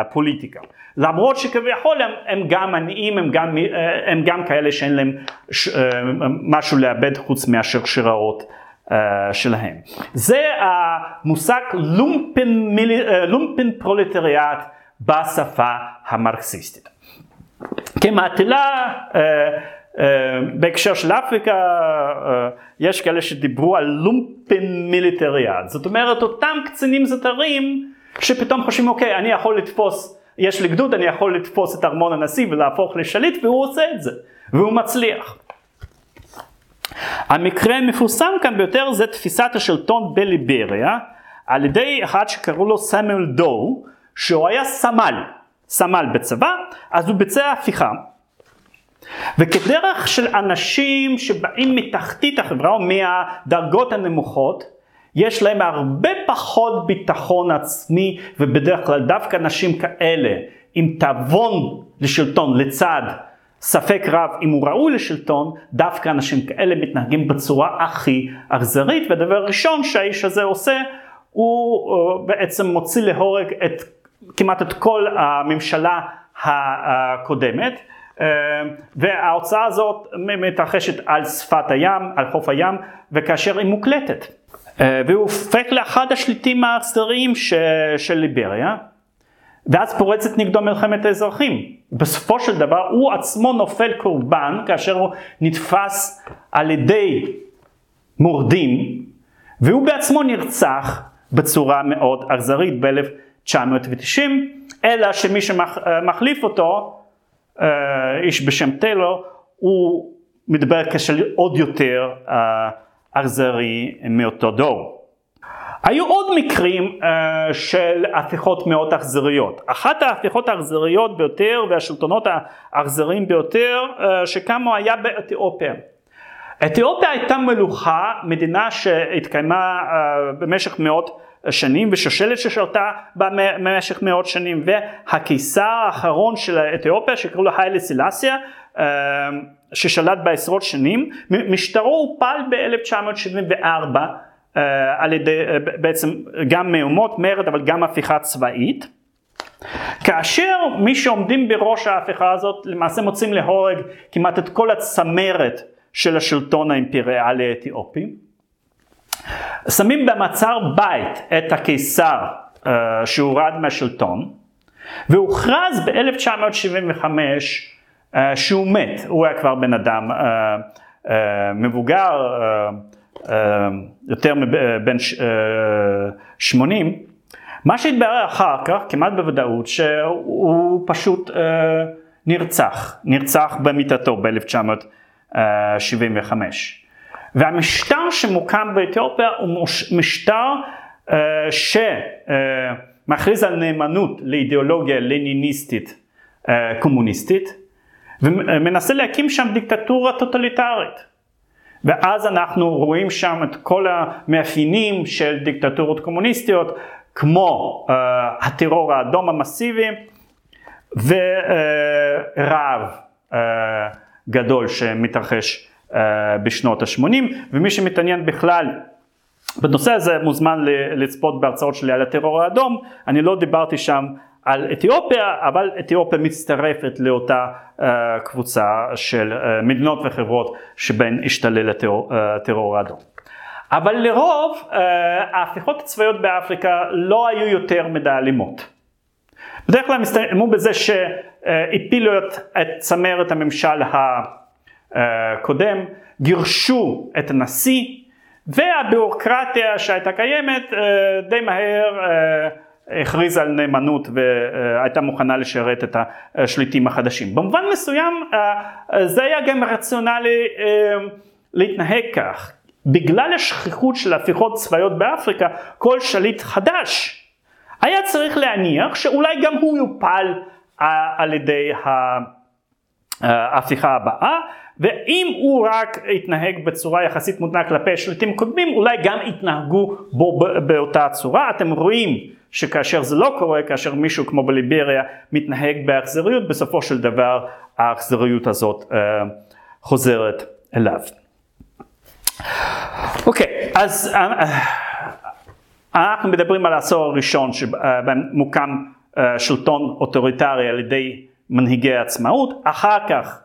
הפוליטיקה. למרות שכביכול הם, הם גם עניים, הם גם, uh, הם גם כאלה שאין להם ש, משהו לאבד חוץ מהשרשראות שלהם. זה המושג לומפן, לומפן פרולטריאט בשפה המרקסיסטית. כמעטלה אה, אה, בהקשר של אפריקה אה, יש כאלה שדיברו על לומפן מיליטריאד, זאת אומרת אותם קצינים זוטרים שפתאום חושבים אוקיי אני יכול לתפוס, יש לי גדוד אני יכול לתפוס את ארמון הנשיא ולהפוך לשליט והוא עושה את זה והוא מצליח. המקרה המפורסם כאן ביותר זה תפיסת השלטון בליבריה על ידי אחד שקראו לו סמואל דו שהוא היה סמל סמל בצבא, אז הוא ביצע הפיכה. וכדרך של אנשים שבאים מתחתית החברה או מהדרגות הנמוכות, יש להם הרבה פחות ביטחון עצמי ובדרך כלל דווקא אנשים כאלה עם תאבון לשלטון לצד ספק רב אם הוא ראוי לשלטון, דווקא אנשים כאלה מתנהגים בצורה הכי אכזרית והדבר הראשון שהאיש הזה עושה הוא אה, בעצם מוציא להורג את כמעט את כל הממשלה הקודמת. אה, וההוצאה הזאת מתרחשת על שפת הים, על חוף הים, וכאשר היא מוקלטת. אה, והוא הופך לאחד השליטים האכזריים של ליבריה, ואז פורצת נגדו מלחמת האזרחים. בסופו של דבר הוא עצמו נופל קורבן כאשר הוא נתפס על ידי מורדים, והוא בעצמו נרצח בצורה מאוד אכזרית ב-1900. 990, אלא שמי שמחליף אותו, אה, איש בשם טיילור, הוא מדבר כשל עוד יותר אה, אכזרי מאותו דור. היו עוד מקרים של הפיכות מאוד אכזריות. אחת ההפיכות האכזריות ביותר והשלטונות האכזריים ביותר שקמו היה באתיופיה. אתיופיה הייתה מלוכה, מדינה שהתקיימה במשך מאות שנים ושושלת ששלטה במשך מאות שנים והקיסר האחרון של אתיופיה שקראו לו היילה סילסיה אה, ששלט בעשרות שנים משטרו הופל ב-1974 אה, על ידי אה, בעצם גם מהומות מרד אבל גם הפיכה צבאית. כאשר מי שעומדים בראש ההפיכה הזאת למעשה מוצאים להורג כמעט את כל הצמרת של השלטון האימפריאלי האתיופי שמים במעצר בית את הקיסר uh, שהורד מהשלטון והוכרז ב-1975 uh, שהוא מת, הוא היה כבר בן אדם uh, uh, מבוגר, uh, uh, יותר מבן uh, 80, מה שהתברר אחר כך, כמעט בוודאות, שהוא פשוט uh, נרצח, נרצח במיטתו ב-1975. והמשטר שמוקם באתיופיה הוא משטר uh, שמכריז על נאמנות לאידיאולוגיה לניניסטית uh, קומוניסטית ומנסה להקים שם דיקטטורה טוטליטרית. ואז אנחנו רואים שם את כל המאפיינים של דיקטטורות קומוניסטיות כמו uh, הטרור האדום המסיבי ורעב uh, גדול שמתרחש אה, בשנות ה-80 ומי שמתעניין בכלל בנושא הזה מוזמן לצפות בהרצאות שלי על הטרור האדום, אני לא דיברתי שם על אתיופיה, אבל אתיופיה מצטרפת לאותה uh, קבוצה של uh, מדינות וחברות שבהן השתולל הטרור האדום. אבל לרוב ההפיכות הצבאיות באפריקה לא היו יותר מדי אלימות. בדרך כלל הסתיימו בזה שהפילו את צמרת הממשל ה... קודם, גירשו את הנשיא והביורוקרטיה שהייתה קיימת די מהר הכריזה על נאמנות והייתה מוכנה לשרת את השליטים החדשים. במובן מסוים זה היה גם רציונלי להתנהג כך. בגלל השכיחות של הפיכות צבאיות באפריקה, כל שליט חדש היה צריך להניח שאולי גם הוא יופל על ידי ההפיכה הבאה, ואם הוא רק יתנהג בצורה יחסית מותנה כלפי שליטים קודמים, אולי גם יתנהגו בו באותה צורה. אתם רואים שכאשר זה לא קורה, כאשר מישהו כמו בליבריה מתנהג באכזריות, בסופו של דבר האכזריות הזאת uh, חוזרת אליו. אוקיי, אז uh, אנחנו מדברים על העשור הראשון שבהם מוקם uh, שלטון אוטוריטרי על ידי מנהיגי העצמאות, אחר כך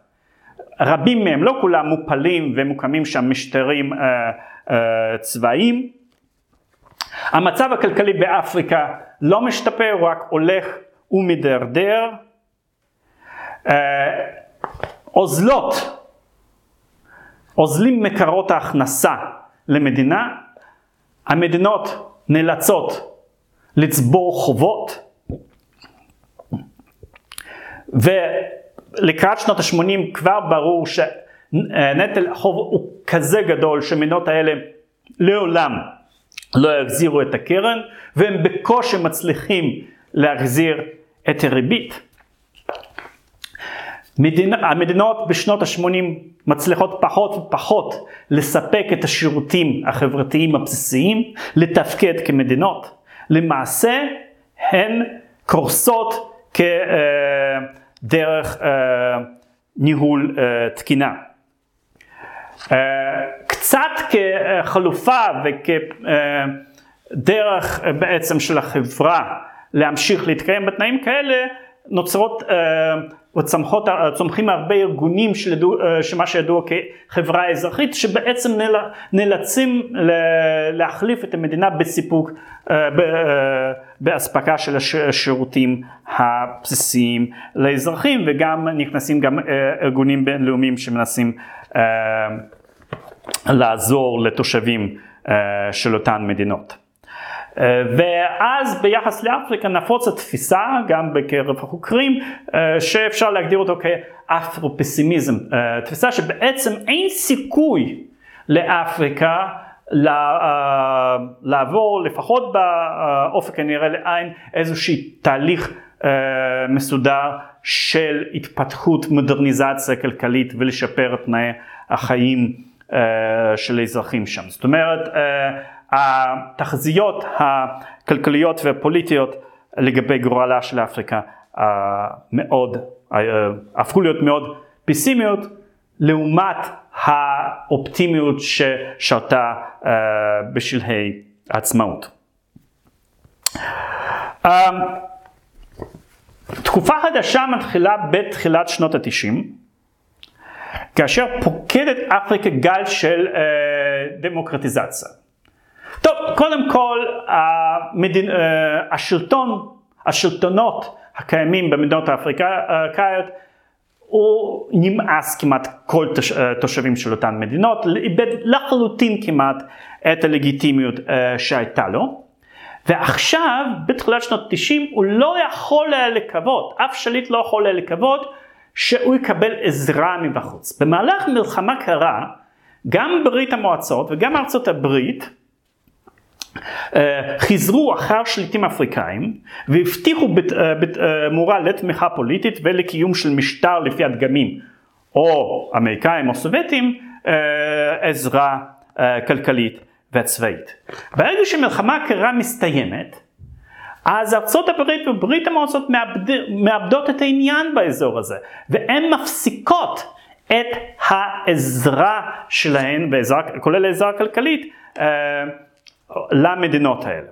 רבים מהם, לא כולם מופלים ומוקמים שם משטרים uh, uh, צבאיים. המצב הכלכלי באפריקה לא משתפר, הוא רק הולך ומדרדר. Uh, אוזלות, אוזלים מקורות ההכנסה למדינה, המדינות נאלצות לצבור חובות, ולקראת שנות ה-80 כבר ברור שנטל החוב הוא כזה גדול שהמדינות האלה לעולם לא יחזירו את הקרן, והם בקושי מצליחים להחזיר את הריבית. המדינות בשנות ה-80 מצליחות פחות ופחות לספק את השירותים החברתיים הבסיסיים, לתפקד כמדינות. למעשה הן קורסות כדרך אה, ניהול אה, תקינה. אה, קצת כחלופה וכדרך בעצם של החברה להמשיך להתקיים בתנאים כאלה, נוצרות וצומחות, צומחים הרבה ארגונים שלדו, שמה שידוע כחברה אזרחית שבעצם נאלצים להחליף את המדינה בסיפוק, באספקה של השירותים הבסיסיים לאזרחים וגם נכנסים גם ארגונים בינלאומיים שמנסים לעזור לתושבים של אותן מדינות. ואז ביחס לאפריקה התפיסה, גם בקרב החוקרים, שאפשר להגדיר אותו כאפרו-פסימיזם, תפיסה שבעצם אין סיכוי לאפריקה לעבור לפחות באופק הנראה לעין איזשהו תהליך מסודר של התפתחות מודרניזציה כלכלית ולשפר את תנאי החיים של האזרחים שם. זאת אומרת התחזיות הכלכליות והפוליטיות לגבי גורלה של אפריקה מאוד, הפכו להיות מאוד פסימיות לעומת האופטימיות ששרתה בשלהי העצמאות. תקופה חדשה מתחילה בתחילת שנות התשעים, כאשר פוקדת אפריקה גל של דמוקרטיזציה. טוב, קודם כל המדינ... אה, השלטון, השלטונות הקיימים במדינות האפריקאיות הוא נמאס כמעט כל תוש... אה, תושבים של אותן מדינות, איבד לחלוטין כמעט את הלגיטימיות אה, שהייתה לו. ועכשיו, בתחילת שנות 90, הוא לא יכול היה לקוות, אף שליט לא יכול היה לקוות, שהוא יקבל עזרה מבחוץ. במהלך מלחמה קרה, גם ברית המועצות וגם ארצות הברית, חיזרו אחר שליטים אפריקאים והבטיחו בתמורה אה, אה, לתמיכה פוליטית ולקיום של משטר לפי הדגמים או אמריקאים או סובייטים עזרה כלכלית וצבאית. ברגע שמלחמה הקרה מסתיימת אז ארצות הברית וברית המועצות מאבד, מאבדות את העניין באזור הזה והן מפסיקות את העזרה שלהן, כולל העזרה הכלכלית, למדינות האלה.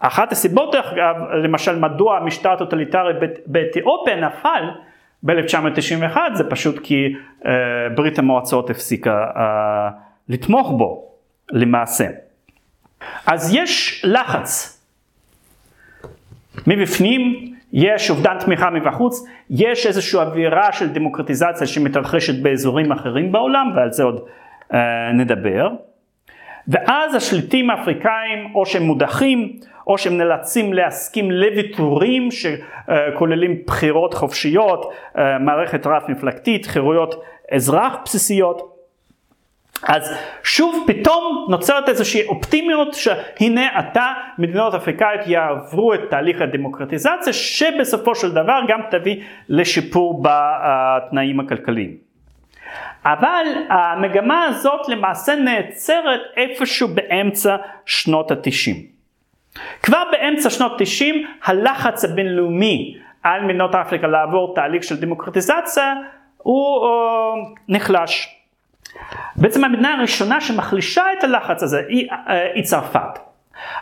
אחת הסיבות, אגב, למשל מדוע המשטר הטוטליטרי באתיופיה נפל ב-1991 זה פשוט כי uh, ברית המועצות הפסיקה uh, לתמוך בו למעשה. אז יש לחץ מבפנים, יש אובדן תמיכה מבחוץ, יש איזושהי אווירה של דמוקרטיזציה שמתרחשת באזורים אחרים בעולם ועל זה עוד uh, נדבר. ואז השליטים האפריקאים או שהם מודחים או שהם נאלצים להסכים לוויתורים שכוללים בחירות חופשיות, מערכת רב מפלגתית, חירויות אזרח בסיסיות. אז שוב פתאום נוצרת איזושהי אופטימיות שהנה עתה מדינות אפריקאיות יעברו את תהליך הדמוקרטיזציה שבסופו של דבר גם תביא לשיפור בתנאים הכלכליים. אבל המגמה הזאת למעשה נעצרת איפשהו באמצע שנות התשעים. כבר באמצע שנות התשעים הלחץ הבינלאומי על מדינות אפריקה לעבור תהליך של דמוקרטיזציה הוא uh, נחלש. בעצם המדינה הראשונה שמחלישה את הלחץ הזה היא, אה, היא צרפת.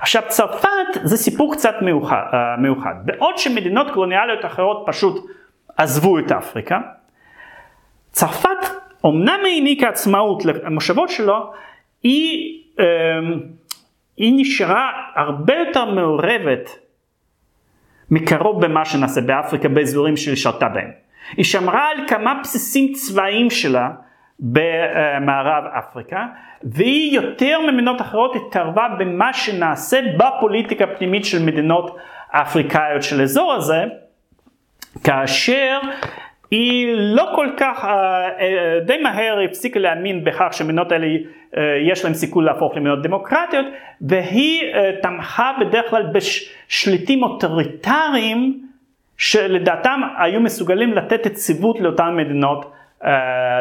עכשיו צרפת זה סיפור קצת מיוחד, אה, מיוחד. בעוד שמדינות קולוניאליות אחרות פשוט עזבו את אפריקה, צרפת אמנם העניקה עצמאות למושבות שלו, היא, אה, היא נשארה הרבה יותר מעורבת מקרוב במה שנעשה באפריקה באזורים שהיא שרתה בהם. היא שמרה על כמה בסיסים צבאיים שלה במערב אפריקה, והיא יותר ממדינות אחרות התערבה במה שנעשה בפוליטיקה הפנימית של מדינות אפריקאיות של האזור הזה, כאשר היא לא כל כך, אה, אה, די מהר הפסיקה להאמין בכך שמדינות האלה אה, יש להן סיכוי להפוך למדינות דמוקרטיות, והיא תמכה בדרך כלל בשליטים אוטוריטריים שלדעתם היו מסוגלים לתת יציבות לאותן מדינות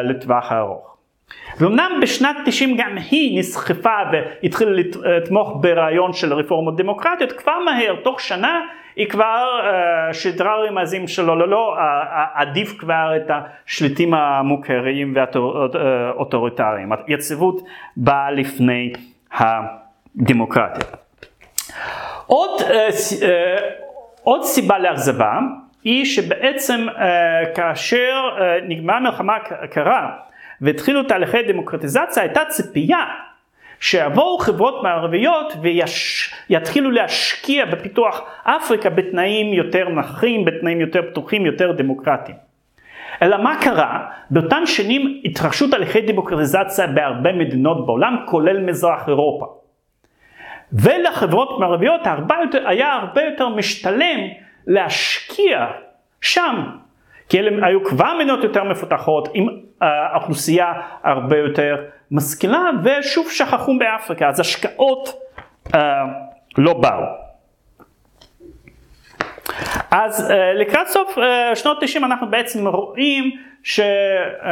לטווח הארוך. ואומנם בשנת 90 גם היא נסחפה והתחילה לתמוך ברעיון של רפורמות דמוקרטיות, כבר מהר, תוך שנה היא כבר uh, שידרה רמזים שלו, לא, לא, עדיף כבר את השליטים המוכרים והאוטוריטריים. היציבות באה לפני הדמוקרטיה. עוד, uh, עוד סיבה לאכזבה היא שבעצם uh, כאשר uh, נגמרה המלחמה הקרה והתחילו תהליכי דמוקרטיזציה הייתה ציפייה שיבואו חברות מערביות ויתחילו להשקיע בפיתוח אפריקה בתנאים יותר נחים, בתנאים יותר פתוחים, יותר דמוקרטיים. אלא מה קרה? באותן שנים התרחשו תהליכי דמוקרטיזציה בהרבה מדינות בעולם, כולל מזרח אירופה. ולחברות מערביות היה הרבה יותר משתלם להשקיע שם, כי אלה היו כבר מדינות יותר מפותחות, עם אה, אוכלוסייה הרבה יותר משכילה, ושוב שכחו באפריקה, אז השקעות uh, לא באו. אז uh, לקראת סוף uh, שנות 90 אנחנו בעצם רואים ש... Uh,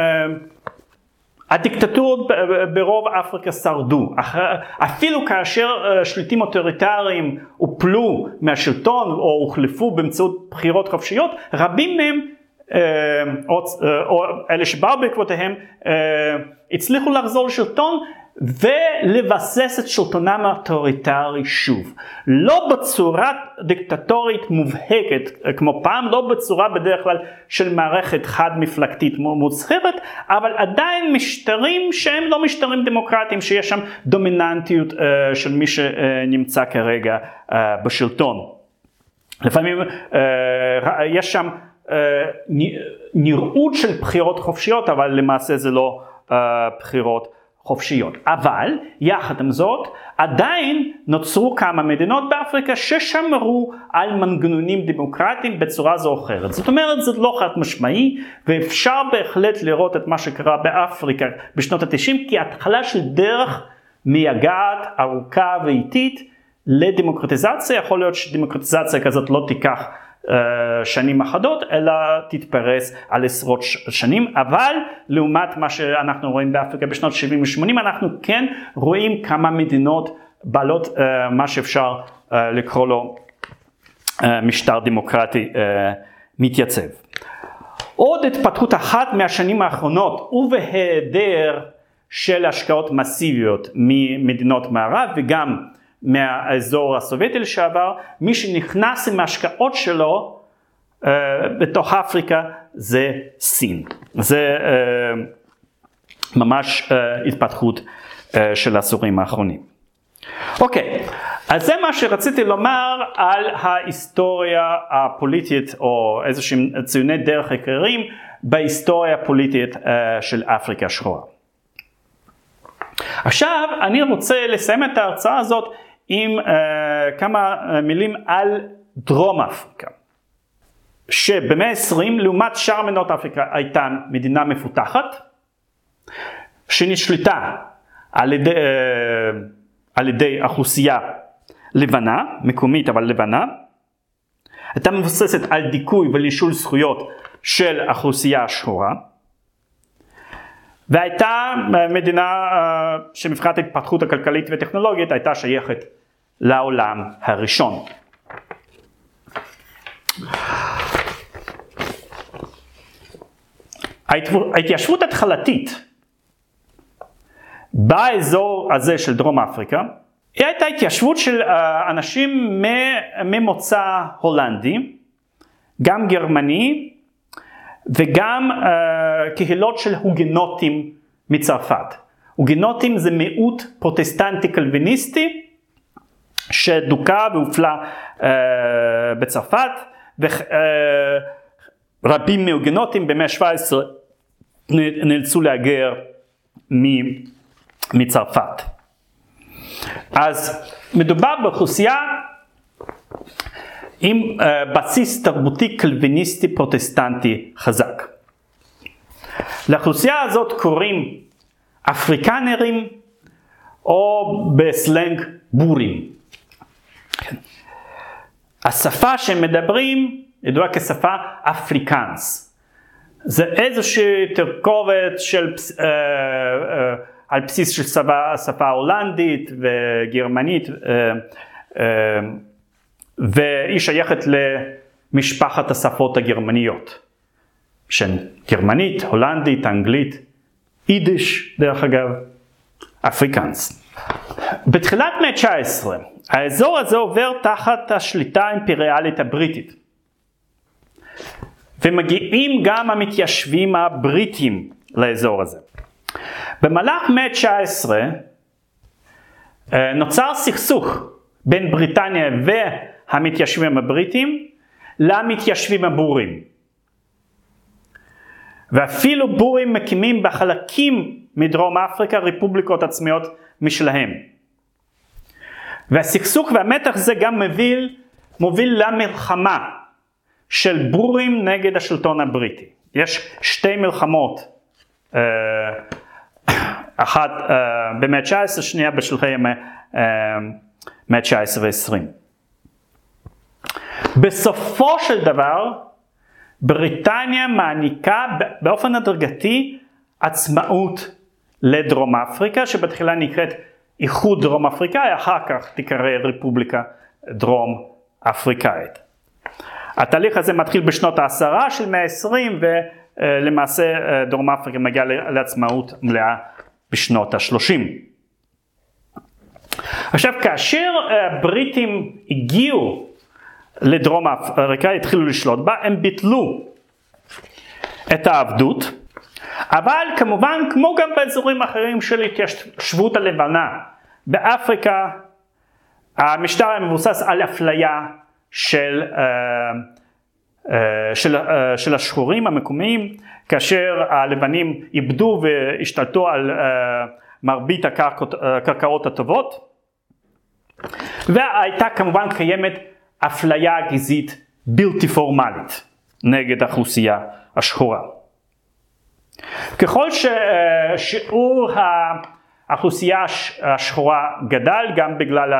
הדיקטטורות ברוב אפריקה שרדו, אפילו כאשר שליטים אוטוריטריים הופלו מהשלטון או הוחלפו באמצעות בחירות חופשיות, רבים מהם, או, או אלה שבאו בעקבותיהם, הצליחו לחזור לשלטון ולבסס את שלטונם האוטוריטרי שוב. לא בצורה דיקטטורית מובהקת כמו פעם, לא בצורה בדרך כלל של מערכת חד מפלגתית מוצהרת, אבל עדיין משטרים שהם לא משטרים דמוקרטיים, שיש שם דומיננטיות uh, של מי שנמצא כרגע uh, בשלטון. לפעמים uh, יש שם נראות של בחירות חופשיות, אבל למעשה זה לא uh, בחירות חופשיות. אבל יחד עם זאת עדיין נוצרו כמה מדינות באפריקה ששמרו על מנגנונים דמוקרטיים בצורה זו או אחרת. זאת אומרת זה לא חד משמעי ואפשר בהחלט לראות את מה שקרה באפריקה בשנות התשעים כהתחלה של דרך מייגעת ארוכה ואיטית לדמוקרטיזציה. יכול להיות שדמוקרטיזציה כזאת לא תיקח אה, שנים אחדות, אלא תתפרס על עשרות שנים, אבל לעומת מה שאנחנו רואים באפריקה בשנות 70 ו-80, אנחנו כן רואים כמה מדינות בעלות uh, מה שאפשר uh, לקרוא לו משטר דמוקרטי מתייצב. עוד התפתחות אחת מהשנים האחרונות, ובהיעדר של השקעות מסיביות ממדינות מערב וגם מהאזור הסובייטי לשעבר, מי שנכנס עם ההשקעות שלו uh, בתוך אפריקה זה סין. זה uh, ממש uh, התפתחות uh, של העשורים האחרונים. אוקיי, okay, אז זה מה שרציתי לומר על ההיסטוריה הפוליטית או איזשהם ציוני דרך עיקריים בהיסטוריה הפוליטית uh, של אפריקה השחורה. עכשיו אני רוצה לסיים את ההרצאה הזאת עם uh, כמה uh, מילים על דרום אפריקה. שבמאה ה-20 לעומת שאר מדינות אפריקה הייתה מדינה מפותחת, שנשלטה על ידי, uh, על ידי אוכלוסייה לבנה, מקומית אבל לבנה, הייתה מבוססת על דיכוי ולישול זכויות של האוכלוסייה השחורה, והייתה מדינה אה, שמבחינת ההתפתחות הכלכלית והטכנולוגית הייתה שייכת לעולם הראשון. ההתיישבות התחלתית באזור הזה של דרום אפריקה היא הייתה התיישבות של אה, אנשים ממוצא הולנדי, גם גרמני וגם uh, קהילות של הוגנוטים מצרפת. הוגנוטים זה מיעוט פרוטסטנטי קלוויניסטי שדוכא והופלא uh, בצרפת ורבים uh, מהוגנוטים במאה ה-17 נאלצו להגר מצרפת. אז מדובר באוכלוסייה עם uh, בסיס תרבותי קלוויניסטי פרוטסטנטי חזק. לאוכלוסייה הזאת קוראים אפריקנרים או בסלנג בורים. השפה שהם מדברים ידועה כשפה אפריקאנס. זה איזושהי תרכובת של, uh, uh, על בסיס של שפה, שפה הולנדית וגרמנית. Uh, uh, והיא שייכת למשפחת השפות הגרמניות, שהן גרמנית, הולנדית, אנגלית, יידיש דרך אגב, אפריקאנס. בתחילת מאה ה-19 האזור הזה עובר תחת השליטה האימפריאלית הבריטית ומגיעים גם המתיישבים הבריטים לאזור הזה. במהלך מאה ה-19 אה, נוצר סכסוך בין בריטניה המתיישבים הבריטים למתיישבים הבורים. ואפילו בורים מקימים בחלקים מדרום אפריקה רפובליקות עצמיות משלהם. והסכסוך והמתח זה גם מוביל, מוביל למלחמה של בורים נגד השלטון הבריטי. יש שתי מלחמות, אה, אחת אה, במאה ה-19, שנייה בשלחי המאה ה-19 ו-20. בסופו של דבר בריטניה מעניקה באופן הדרגתי עצמאות לדרום אפריקה שבתחילה נקראת איחוד דרום אפריקאי אחר כך תיקרא רפובליקה דרום אפריקאית. התהליך הזה מתחיל בשנות העשרה של מאה העשרים ולמעשה אה, דרום אפריקה מגיעה לעצמאות מלאה בשנות השלושים. עכשיו כאשר הבריטים אה, הגיעו לדרום אפריקה, התחילו לשלוט בה, הם ביטלו את העבדות, אבל כמובן כמו גם באזורים אחרים של התיישבות הלבנה, באפריקה המשטר היה מבוסס על אפליה של, uh, uh, של, uh, של השחורים המקומיים, כאשר הלבנים איבדו והשתלטו על מרבית הקרקעות הטובות, והייתה כמובן קיימת אפליה גזעית בלתי פורמלית נגד האוכלוסייה השחורה. ככל ששיעור האוכלוסייה השחורה גדל גם בגלל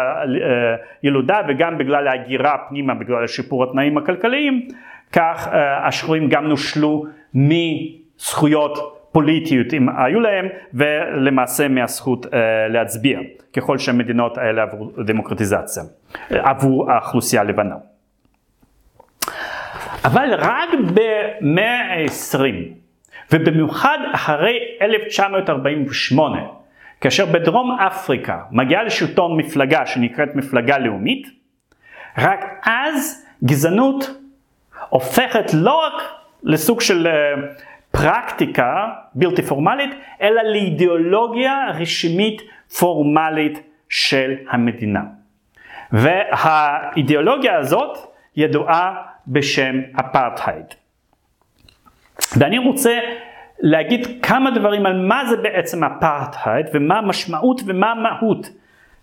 הילודה וגם בגלל ההגירה פנימה בגלל שיפור התנאים הכלכליים כך השחורים גם נושלו מזכויות פוליטיות אם היו להם ולמעשה מהזכות להצביע ככל שהמדינות האלה עברו דמוקרטיזציה. עבור האוכלוסייה הלבנה. אבל רק במאה ה-20 ובמיוחד אחרי 1948 כאשר בדרום אפריקה מגיעה לשלטון מפלגה שנקראת מפלגה לאומית רק אז גזענות הופכת לא רק לסוג של אה, פרקטיקה בלתי פורמלית אלא לאידיאולוגיה רשמית פורמלית של המדינה. והאידיאולוגיה הזאת ידועה בשם אפרטהייד. ואני רוצה להגיד כמה דברים על מה זה בעצם אפרטהייד ומה המשמעות ומה המהות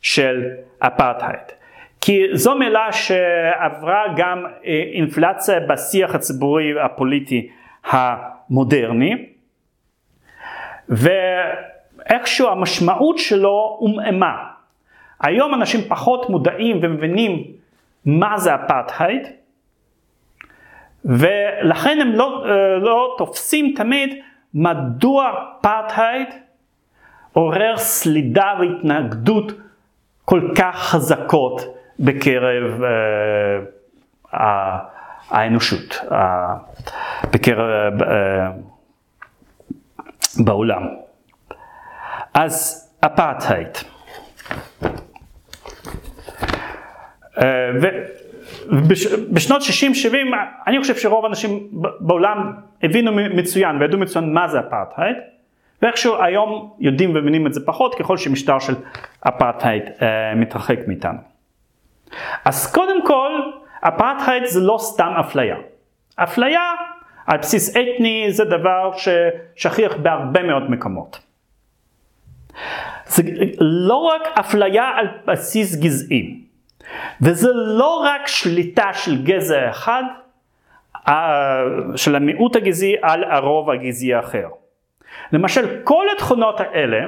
של אפרטהייד. כי זו מילה שעברה גם אה, אינפלציה בשיח הציבורי הפוליטי המודרני ואיכשהו המשמעות שלו הומאמה. היום אנשים פחות מודעים ומבינים מה זה אפרטהייד ולכן הם לא, אה, לא תופסים תמיד מדוע אפרטהייד עורר סלידה והתנגדות כל כך חזקות בקרב uh, האנושות, uh, בקרב uh, בעולם. אז אפרטהייד. Uh, בשנות 60-70 אני חושב שרוב האנשים בעולם הבינו מצוין וידעו מצוין מה זה אפרטהייד ואיכשהו היום יודעים ומבינים את זה פחות ככל שמשטר של אפרטהייד אה, מתרחק מאיתנו. אז קודם כל אפרטהייד זה לא סתם אפליה. אפליה על בסיס אתני זה דבר ששכיח בהרבה מאוד מקומות. זה לא רק אפליה על בסיס גזעי. וזה לא רק שליטה של גזע אחד, אה, של המיעוט הגזעי על הרוב הגזעי האחר. למשל, כל התכונות האלה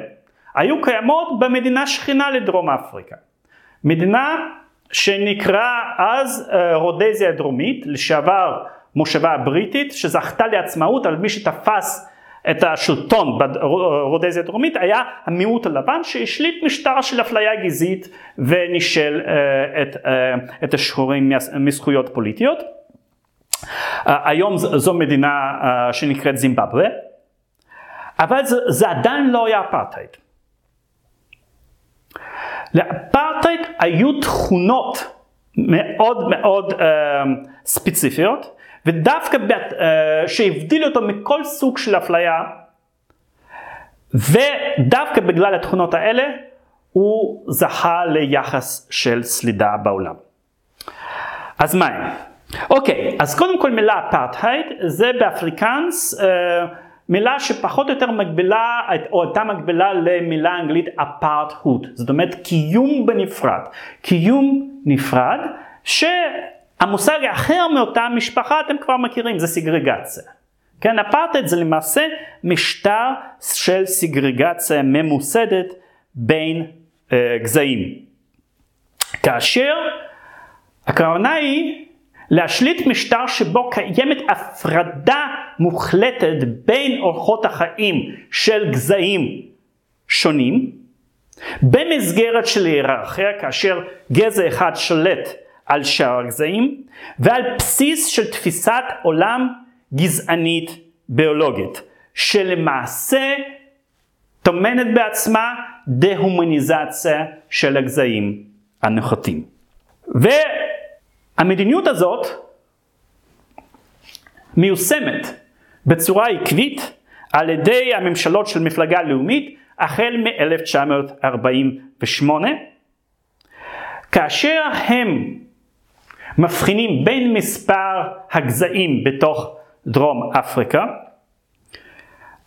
היו קיימות במדינה שכנה לדרום אפריקה. מדינה שנקרא אז אה, רודזיה הדרומית, לשעבר מושבה הבריטית, שזכתה לעצמאות על מי שתפס את השלטון ברודזיה הדרומית היה המיעוט הלבן שהשליט משטר של אפליה גזעית ונישל אה, את, אה, את השחורים מזכויות פוליטיות. אה, היום זו מדינה שנקראת זימבבואה, אבל זה, זה עדיין לא היה אפרטהייד. לאפרטהייד היו תכונות מאוד מאוד ספציפיות ודווקא uh, שהבדיל אותו מכל סוג של אפליה, ודווקא בגלל התכונות האלה, הוא זכה ליחס של סלידה בעולם. אז מה הם? אוקיי, אז קודם כל מילה אפרטהייד, זה באפריקאנס uh, מילה שפחות או יותר מקבילה, או הייתה מקבילה למילה אנגלית aparthood, זאת אומרת קיום בנפרד, קיום נפרד, ש... המושג האחר מאותה משפחה אתם כבר מכירים, זה סיגרגציה. כן, אפרטהייד זה למעשה משטר של סיגרגציה ממוסדת בין אה, גזעים. כאשר הכוונה היא להשליט משטר שבו קיימת הפרדה מוחלטת בין אורחות החיים של גזעים שונים, במסגרת של היררכיה, כאשר גזע אחד שולט על שאר הגזעים ועל בסיס של תפיסת עולם גזענית ביולוגית שלמעשה טומנת בעצמה דה-הומניזציה של הגזעים הנחותים. והמדיניות הזאת מיושמת בצורה עקבית על ידי הממשלות של מפלגה לאומית החל מ-1948 כאשר הם מבחינים בין מספר הגזעים בתוך דרום אפריקה,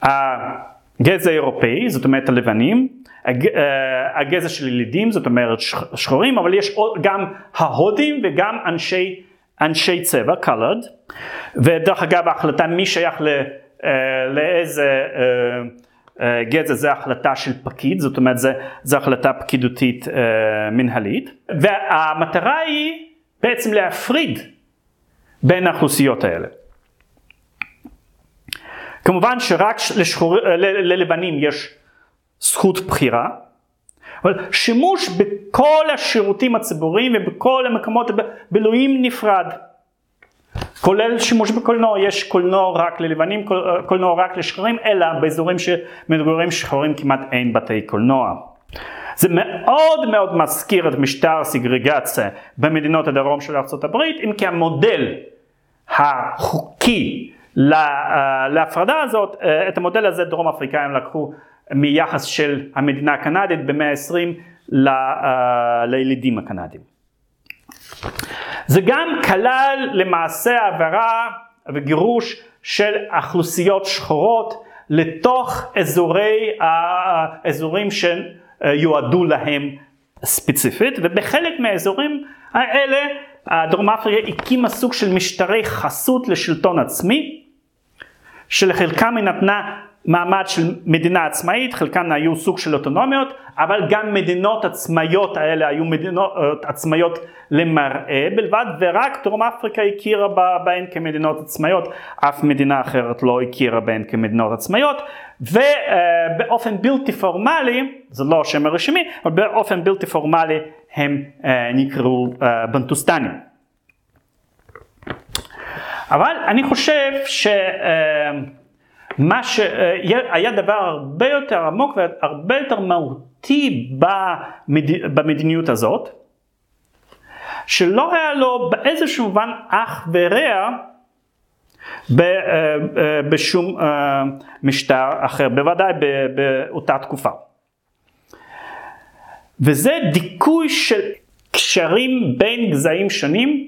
הגזע האירופאי, זאת אומרת הלבנים, אה, הגזע של ילידים, זאת אומרת שחורים, אבל יש גם ההודים וגם אנשי, אנשי צבע, colored, ודרך אגב ההחלטה מי שייך אה, לאיזה אה, גזע זה החלטה של פקיד, זאת אומרת זו החלטה פקידותית מנהלית, והמטרה היא בעצם להפריד בין האוכלוסיות האלה. כמובן שרק לשחור, ללבנים יש זכות בחירה, אבל שימוש בכל השירותים הציבוריים ובכל המקומות הבילויים נפרד. כולל שימוש בקולנוע, יש קולנוע רק ללבנים, קולנוע רק לשחורים, אלא באזורים שמתגוררים שחורים כמעט אין בתי קולנוע. זה מאוד מאוד מזכיר את משטר סיגרגציה במדינות הדרום של ארה"ב, אם כי המודל החוקי אה, להפרדה הזאת, אה, את המודל הזה דרום אפריקאים לקחו מיחס של המדינה הקנדית במאה ה-20 אה, לילידים הקנדים. זה גם כלל למעשה העברה וגירוש של אוכלוסיות שחורות לתוך אזורי, האזורים שיועדו להם ספציפית, ובחלק מהאזורים האלה דרום אפריקה הקימה סוג של משטרי חסות לשלטון עצמי, שלחלקם היא נתנה מעמד של מדינה עצמאית, חלקן היו סוג של אוטונומיות, אבל גם מדינות עצמאיות האלה היו מדינות עצמאיות למראה בלבד, ורק דרום אפריקה הכירה בהן כמדינות עצמאיות, אף מדינה אחרת לא הכירה בהן כמדינות עצמאיות, ובאופן בלתי פורמלי, זה לא השם הרשמי, אבל באופן בלתי פורמלי הם אה, נקראו אה, בנטוסטנים. אבל אני חושב ש... אה, מה שהיה דבר הרבה יותר עמוק והרבה יותר מהותי במד... במדיניות הזאת, שלא היה לו באיזשהו מובן אח ורע אה, אה, בשום אה, משטר אחר, בוודאי באותה תקופה. וזה דיכוי של קשרים בין גזעים שונים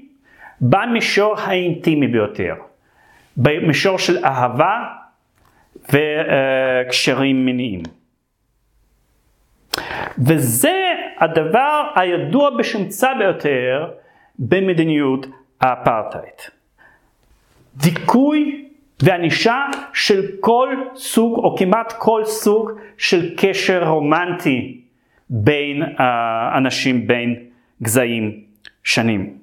במישור האינטימי ביותר, במישור של אהבה וקשרים מיניים. וזה הדבר הידוע בשמצה ביותר במדיניות האפרטהייד. דיכוי וענישה של כל סוג או כמעט כל סוג של קשר רומנטי בין uh, אנשים, בין גזעים שנים.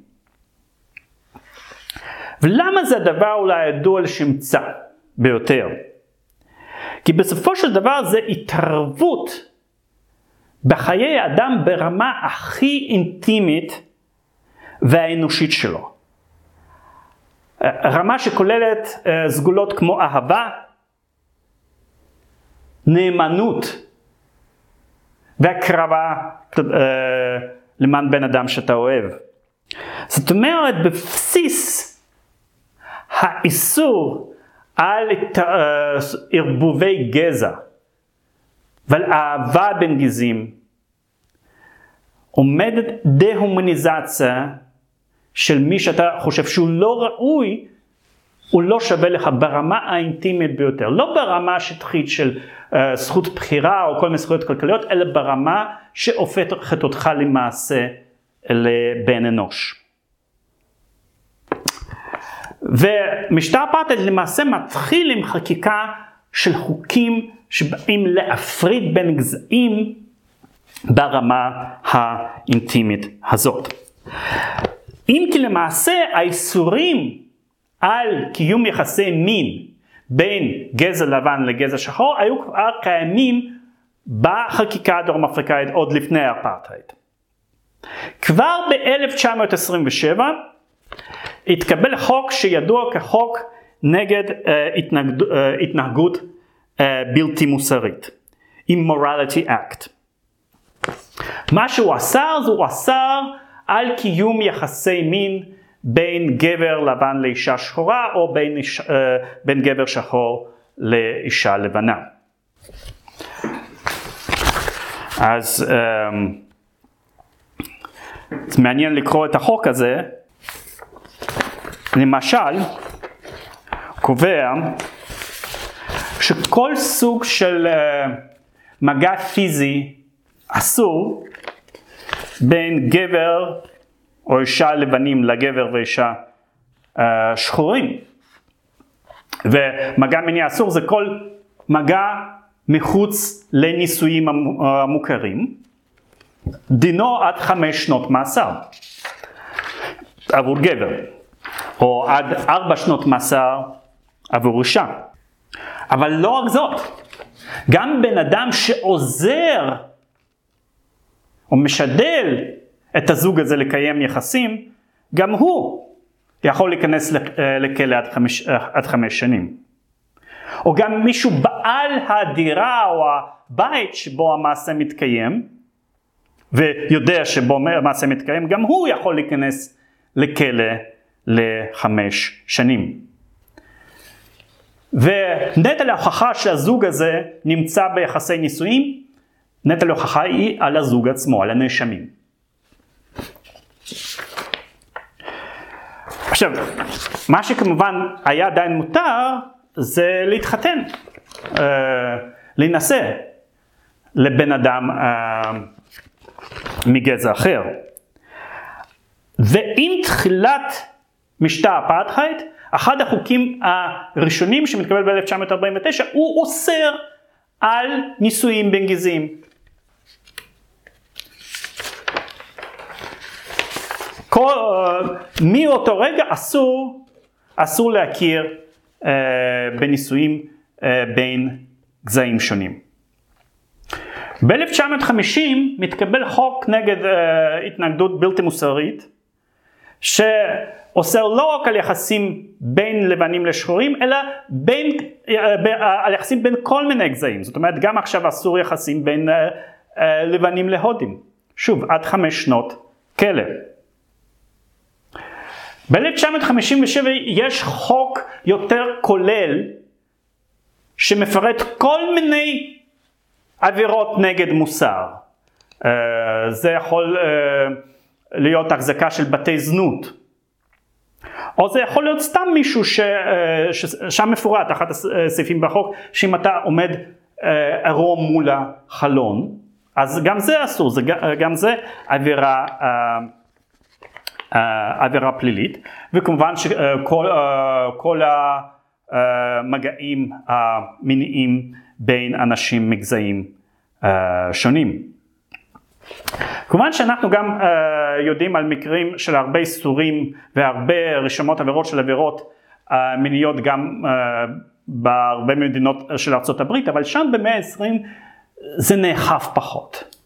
ולמה זה הדבר אולי הידוע לשמצה ביותר? כי בסופו של דבר זה התערבות בחיי האדם ברמה הכי אינטימית והאנושית שלו. רמה שכוללת אה, סגולות כמו אהבה, נאמנות והקרבה אה, למען בן אדם שאתה אוהב. זאת אומרת, בבסיס האיסור על אה, ערבובי גזע ועל אהבה בין גזעים עומדת דה-הומניזציה של מי שאתה חושב שהוא לא ראוי, הוא לא שווה לך ברמה האינטימית ביותר. לא ברמה השטחית של uh, זכות בחירה או כל מיני זכויות כלכליות, אלא ברמה שהופכת אותך למעשה לבן אנוש. ומשטר אפרטהייד למעשה מתחיל עם חקיקה של חוקים שבאים להפריד בין גזעים ברמה האינטימית הזאת. אם כי למעשה האיסורים על קיום יחסי מין בין גזע לבן לגזע שחור היו כבר קיימים בחקיקה הדרום אפריקאית עוד לפני האפרטהייד. כבר ב-1927 התקבל חוק שידוע כחוק נגד uh, התנגד, uh, התנהגות uh, בלתי מוסרית, Immorality Act. מה שהוא אסר זה הוא אסר על קיום יחסי מין בין גבר לבן לאישה שחורה או בין, איש, uh, בין גבר שחור לאישה לבנה. אז זה מעניין לקרוא את החוק הזה, למשל, קובע שכל סוג של uh, מגע פיזי אסור בין גבר או אישה לבנים לגבר ואישה uh, שחורים. ומגע מיני אסור זה כל מגע מחוץ לנישואים המוכרים. דינו עד חמש שנות מאסר עבור גבר. או עד ארבע שנות מאסר עבור אישה. אבל לא רק זאת, גם בן אדם שעוזר או משדל את הזוג הזה לקיים יחסים, גם הוא יכול להיכנס אה, לכלא עד חמש, אה, עד חמש שנים. או גם מישהו בעל הדירה או הבית שבו המעשה מתקיים, ויודע שבו המעשה מתקיים, גם הוא יכול להיכנס לכלא לחמש שנים. ונטל ההוכחה שהזוג הזה נמצא ביחסי נישואים, נטל ההוכחה היא על הזוג עצמו, על הנאשמים. עכשיו, מה שכמובן היה עדיין מותר זה להתחתן. אה, להינשא לבן אדם אה, מגזע אחר. ועם תחילת משטר אפרטהייד, אחד החוקים הראשונים שמתקבל ב-1949 הוא אוסר על נישואים בין גזעים. כל, מאותו רגע אסור, אסור להכיר uh, בנישואים uh, בין גזעים שונים. ב-1950 מתקבל חוק נגד uh, התנגדות בלתי מוסרית, שאוסר לא רק על יחסים בין לבנים לשחורים, אלא בין, uh, uh, על יחסים בין כל מיני גזעים. זאת אומרת, גם עכשיו אסור יחסים בין uh, uh, לבנים להודים. שוב, עד חמש שנות כלא. ב-1957 יש חוק יותר כולל שמפרט כל מיני עבירות נגד מוסר. Uh, זה יכול uh, להיות החזקה של בתי זנות. או זה יכול להיות סתם מישהו ש, uh, ששם מפורט, אחת הסעיפים בחוק, שאם אתה עומד ערום מול החלון, אז גם זה אסור, זה, גם זה עבירה אה, עבירה פלילית, וכמובן שכל אה, המגעים המיניים בין אנשים מגזעים אה, שונים. כמובן שאנחנו גם יודעים על מקרים של הרבה איסורים והרבה רשמות עבירות של עבירות מיניות גם בהרבה מדינות של ארה"ב, אבל שם במאה ה-20 זה נאכף פחות.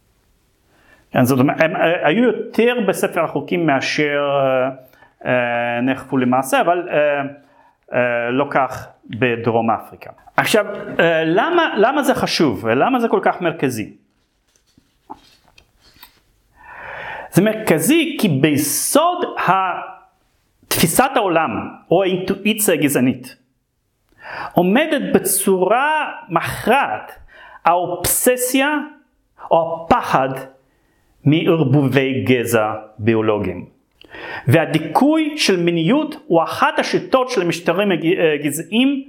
כן, זאת אומרת, הם אה, היו יותר בספר החוקים מאשר אה, אה, נאכפו למעשה, אבל לא כך בדרום אפריקה. עכשיו, למה, למה זה חשוב ולמה זה כל כך מרכזי? זה מרכזי כי ביסוד תפיסת העולם או האינטואיציה הגזענית עומדת בצורה מכרעת האובססיה או הפחד מערבובי גזע ביולוגיים. והדיכוי של מיניות הוא אחת השיטות של המשטרים הגזעיים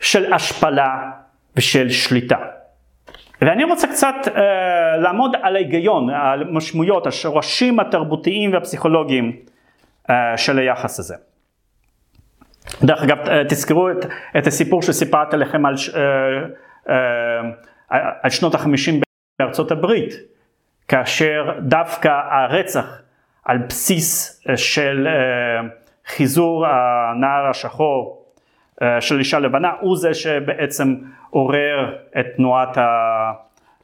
של השפלה ושל שליטה. ואני רוצה קצת uh, לעמוד על ההיגיון, על המשמעויות, השורשים התרבותיים והפסיכולוגיים uh, של היחס הזה. דרך אגב, תזכרו את, את הסיפור שסיפרתי לכם על, uh, uh, על שנות החמישים בארצות הברית. כאשר דווקא הרצח על בסיס אה, של אה, חיזור הנער השחור אה, של אישה לבנה הוא זה שבעצם עורר את תנועת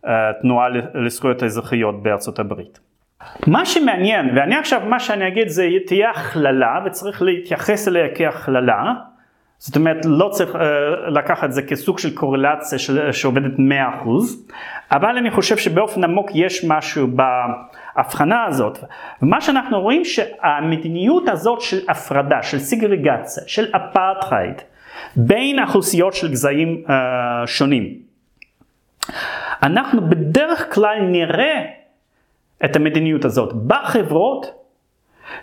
התנועה לזכויות האזרחיות בארצות הברית. מה שמעניין, ואני עכשיו, מה שאני אגיד זה תהיה הכללה וצריך להתייחס אליה כהכללה, זאת אומרת לא צריך uh, לקחת את זה כסוג של קורלציה של, שעובדת 100%, אבל אני חושב שבאופן עמוק יש משהו בהבחנה הזאת. ומה שאנחנו רואים שהמדיניות הזאת של הפרדה, של סיגרגציה, של אפרטהייד, בין אוכלוסיות של גזעים uh, שונים, אנחנו בדרך כלל נראה את המדיניות הזאת בחברות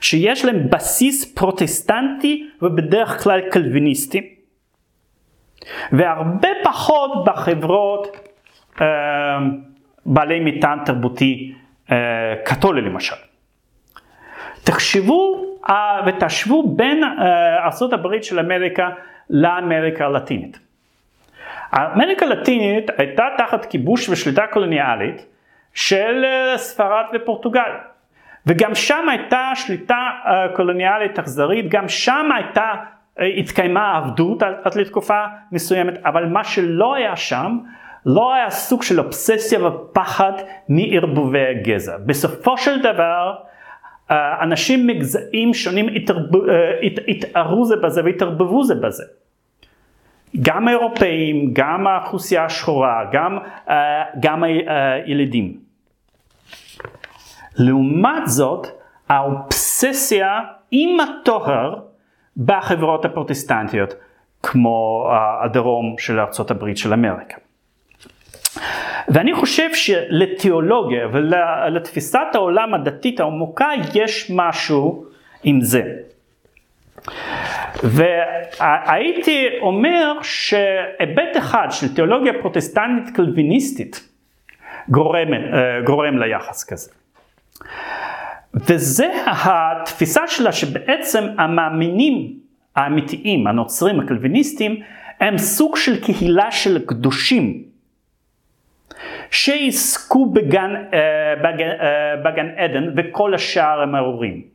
שיש להם בסיס פרוטסטנטי ובדרך כלל קלוויניסטי, והרבה פחות בחברות אה, בעלי מטען תרבותי אה, קתולי למשל. תחשבו אה, ותשוו בין אה, ארה"ב של אמריקה לאמריקה הלטינית. אמריקה הלטינית הייתה תחת כיבוש ושליטה קולוניאלית של אה, ספרד ופורטוגל. וגם שם הייתה שליטה אה, קולוניאלית אכזרית, גם שם הייתה, אה, התקיימה עבדות עד לתקופה מסוימת, אבל מה שלא היה שם, לא היה סוג של אובססיה ופחד מערבובי הגזע. בסופו של דבר, אה, אנשים מגזעים שונים התערו זה בזה והתערבבו זה בזה. גם האירופאים, גם האוכלוסייה השחורה, גם, גם הילדים. לעומת זאת, האובססיה עם הטוהר בחברות הפרוטסטנטיות, כמו הדרום של ארצות הברית של אמריקה. ואני חושב שלתיאולוגיה ולתפיסת העולם הדתית העמוקה יש משהו עם זה. והייתי אומר שהיבט אחד של תיאולוגיה פרוטסטנטית קלוויניסטית גורם, גורם ליחס כזה. וזה התפיסה שלה שבעצם המאמינים האמיתיים, הנוצרים הקלוויניסטים, הם סוג של קהילה של קדושים שיזכו בגן, אה, בגן, אה, בגן עדן וכל השאר הם ארורים.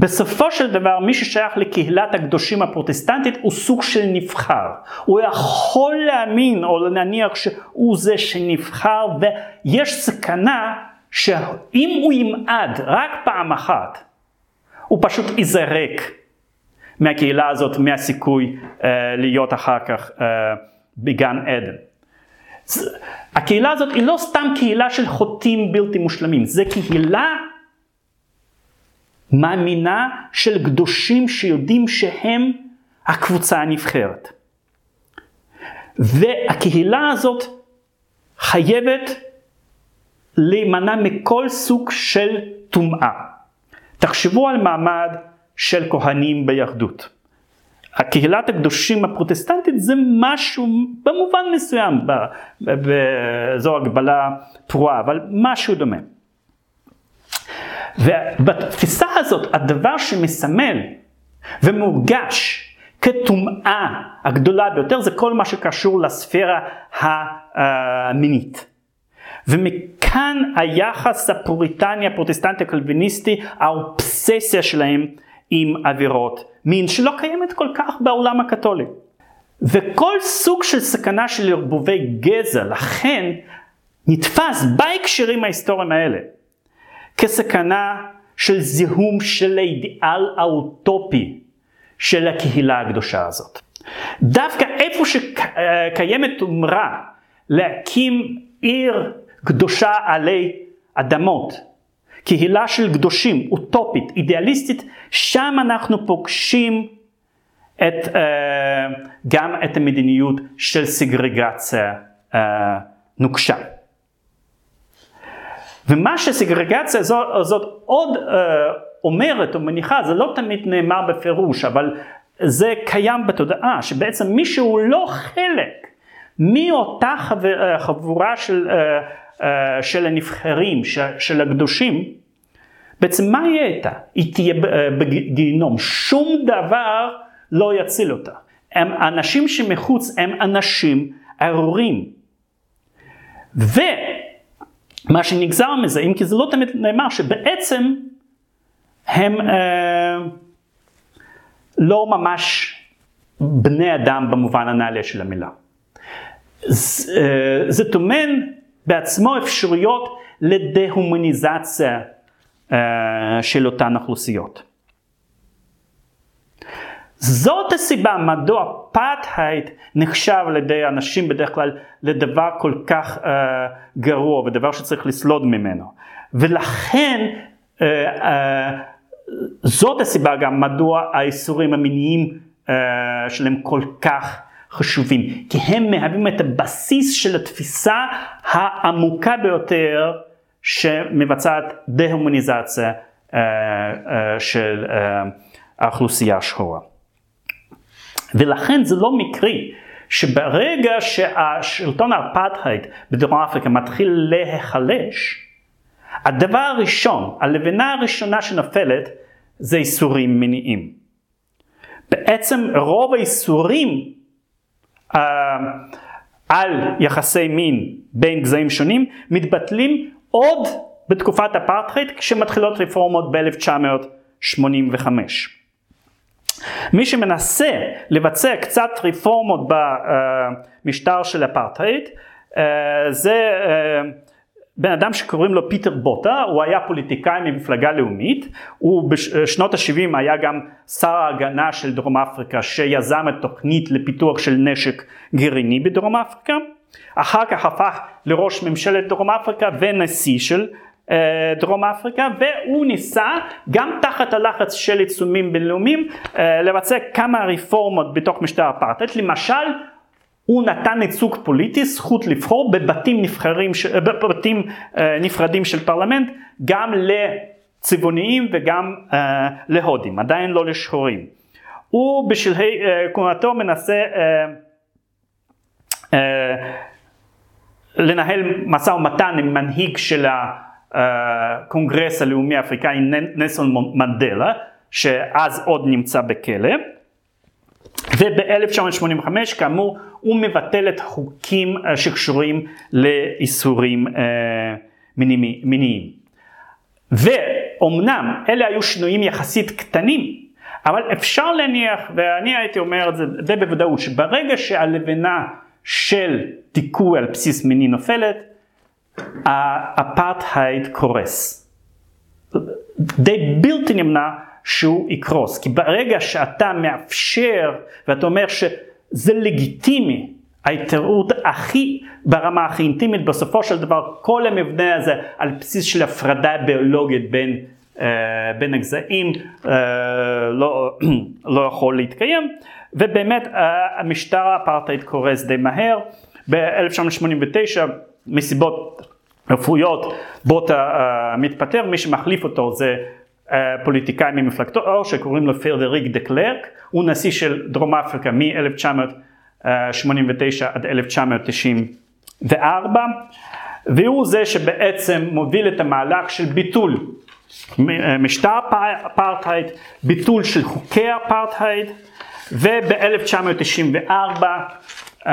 בסופו של דבר מי ששייך לקהילת הקדושים הפרוטסטנטית הוא סוג של נבחר. הוא יכול להאמין או להניח שהוא זה שנבחר ויש סכנה שאם הוא ימעד רק פעם אחת הוא פשוט ייזרק מהקהילה הזאת, מהסיכוי uh, להיות אחר כך uh, בגן עדן. הקהילה הזאת היא לא סתם קהילה של חוטאים בלתי מושלמים, זה קהילה מאמינה של קדושים שיודעים שהם הקבוצה הנבחרת. והקהילה הזאת חייבת להימנע מכל סוג של טומאה. תחשבו על מעמד של כהנים ביהדות. הקהילת הקדושים הפרוטסטנטית זה משהו במובן מסוים, זו הגבלה פרועה, אבל משהו דומה. ובתפיסה הזאת הדבר שמסמל ומורגש כטומאה הגדולה ביותר זה כל מה שקשור לספירה המינית. ומכאן היחס הפוריטני הפרוטסטנטי הקלוויניסטי, האובססיה שלהם עם עבירות מין שלא קיימת כל כך בעולם הקתולי. וכל סוג של סכנה של ערבובי גזע, לכן נתפס בהקשרים ההיסטוריים האלה כסכנה של זיהום של האידיאל האוטופי של הקהילה הקדושה הזאת. דווקא איפה שקיימת תומרה להקים עיר קדושה עלי אדמות, קהילה של קדושים, אוטופית, אידיאליסטית, שם אנחנו פוגשים את, uh, גם את המדיניות של סגרגציה uh, נוקשה. ומה שסגרגציה הזאת, הזאת עוד uh, אומרת או מניחה, זה לא תמיד נאמר בפירוש, אבל זה קיים בתודעה, שבעצם מי שהוא לא חלק מאותה חבורה של uh, אה, של הנבחרים, של הקדושים, בעצם מה יהיה איתה? היא תהיה אה, בגיהינום, שום דבר לא יציל אותה. הם אנשים שמחוץ הם אנשים ארורים. ומה שנגזר מזה, אם כי זה לא תמיד נאמר, שבעצם הם אה, לא ממש בני אדם במובן הנעלה של המילה. אה, זה טומן בעצמו אפשרויות לדה-הומניזציה uh, של אותן אוכלוסיות. זאת הסיבה מדוע אפרטהייד נחשב על ידי אנשים בדרך כלל לדבר כל כך uh, גרוע ודבר שצריך לסלוד ממנו. ולכן uh, uh, זאת הסיבה גם מדוע האיסורים המיניים uh, שלהם כל כך חשובים, כי הם מהווים את הבסיס של התפיסה העמוקה ביותר שמבצעת דה-הומניזציה uh, uh, של uh, האוכלוסייה השחורה. ולכן זה לא מקרי שברגע שהשלטון האפרטהייד בדרום אפריקה מתחיל להיחלש, הדבר הראשון, הלבנה הראשונה שנופלת זה איסורים מיניים. בעצם רוב האיסורים אה, על יחסי מין בין גזעים שונים מתבטלים עוד בתקופת אפרטהייד כשמתחילות רפורמות ב-1985. מי שמנסה לבצע קצת רפורמות במשטר של אפרטהייד אה, זה אה, בן אדם שקוראים לו פיטר בוטה, הוא היה פוליטיקאי ממפלגה לאומית, הוא בשנות ה-70 היה גם שר ההגנה של דרום אפריקה שיזם את תוכנית לפיתוח של נשק גרעיני בדרום אפריקה, אחר כך הפך לראש ממשלת דרום אפריקה ונשיא של אה, דרום אפריקה והוא ניסה גם תחת הלחץ של עיצומים בינלאומיים אה, לבצע כמה רפורמות בתוך משטר אפרטהייד, למשל הוא נתן ייצוג פוליטי, זכות לבחור בבתים, נבחרים, בבתים אה, נפרדים של פרלמנט, גם צבעוניים וגם להודים, עדיין לא לשחורים. הוא בשלהי כהונתו מנסה לנהל משא ומתן עם מנהיג של הקונגרס הלאומי האפריקאי נסון מנדלה, שאז עוד נמצא בכלא. וב-1985 כאמור הוא מבטל את החוקים שקשורים לאיסורים מיניים. ואומנם אלה היו שינויים יחסית קטנים, אבל אפשר להניח, ואני הייתי אומר את זה די בוודאות, שברגע שהלבנה של דיכוי על בסיס מיני נופלת, האפרטהייד קורס. די בלתי נמנע שהוא יקרוס, כי ברגע שאתה מאפשר ואתה אומר שזה לגיטימי ההתערעות הכי, ברמה הכי אינטימית, בסופו של דבר כל המבנה הזה על בסיס של הפרדה ביולוגית בין, uh, בין הגזעים uh, לא, לא יכול להתקיים, ובאמת uh, המשטר האפרטהייד קורס די מהר. ב-1989 מסיבות רפואיות בוטה מתפטר, מי שמחליף אותו זה uh, פוליטיקאי ממפלגתו שקוראים לו פרדריק דה קלרק, הוא נשיא של דרום אפריקה מ-1900 89 עד 1994 והוא זה שבעצם מוביל את המהלך של ביטול משטר אפרטהייד, ביטול של חוקי אפרטהייד וב-1994 uh,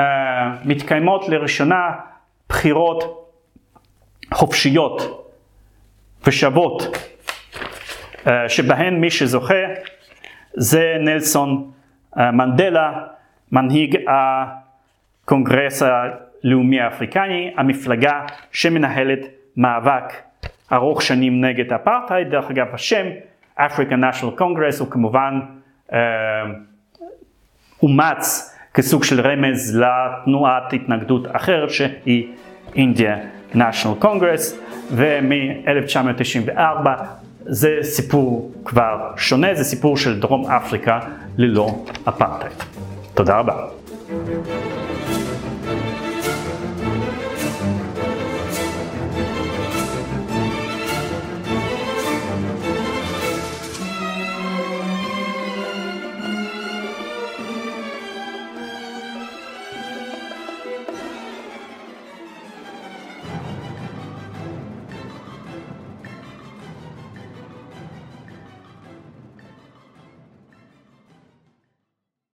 מתקיימות לראשונה בחירות חופשיות ושוות uh, שבהן מי שזוכה זה נלסון uh, מנדלה מנהיג הקונגרס הלאומי האפריקני, המפלגה שמנהלת מאבק ארוך שנים נגד אפרטהייד, דרך אגב השם African National Congress הוא כמובן אה, אומץ כסוג של רמז לתנועת התנגדות אחרת שהיא אינדיה National Congress ומ-1994 זה סיפור כבר שונה, זה סיפור של דרום אפריקה ללא אפרטהייד. תודה רבה.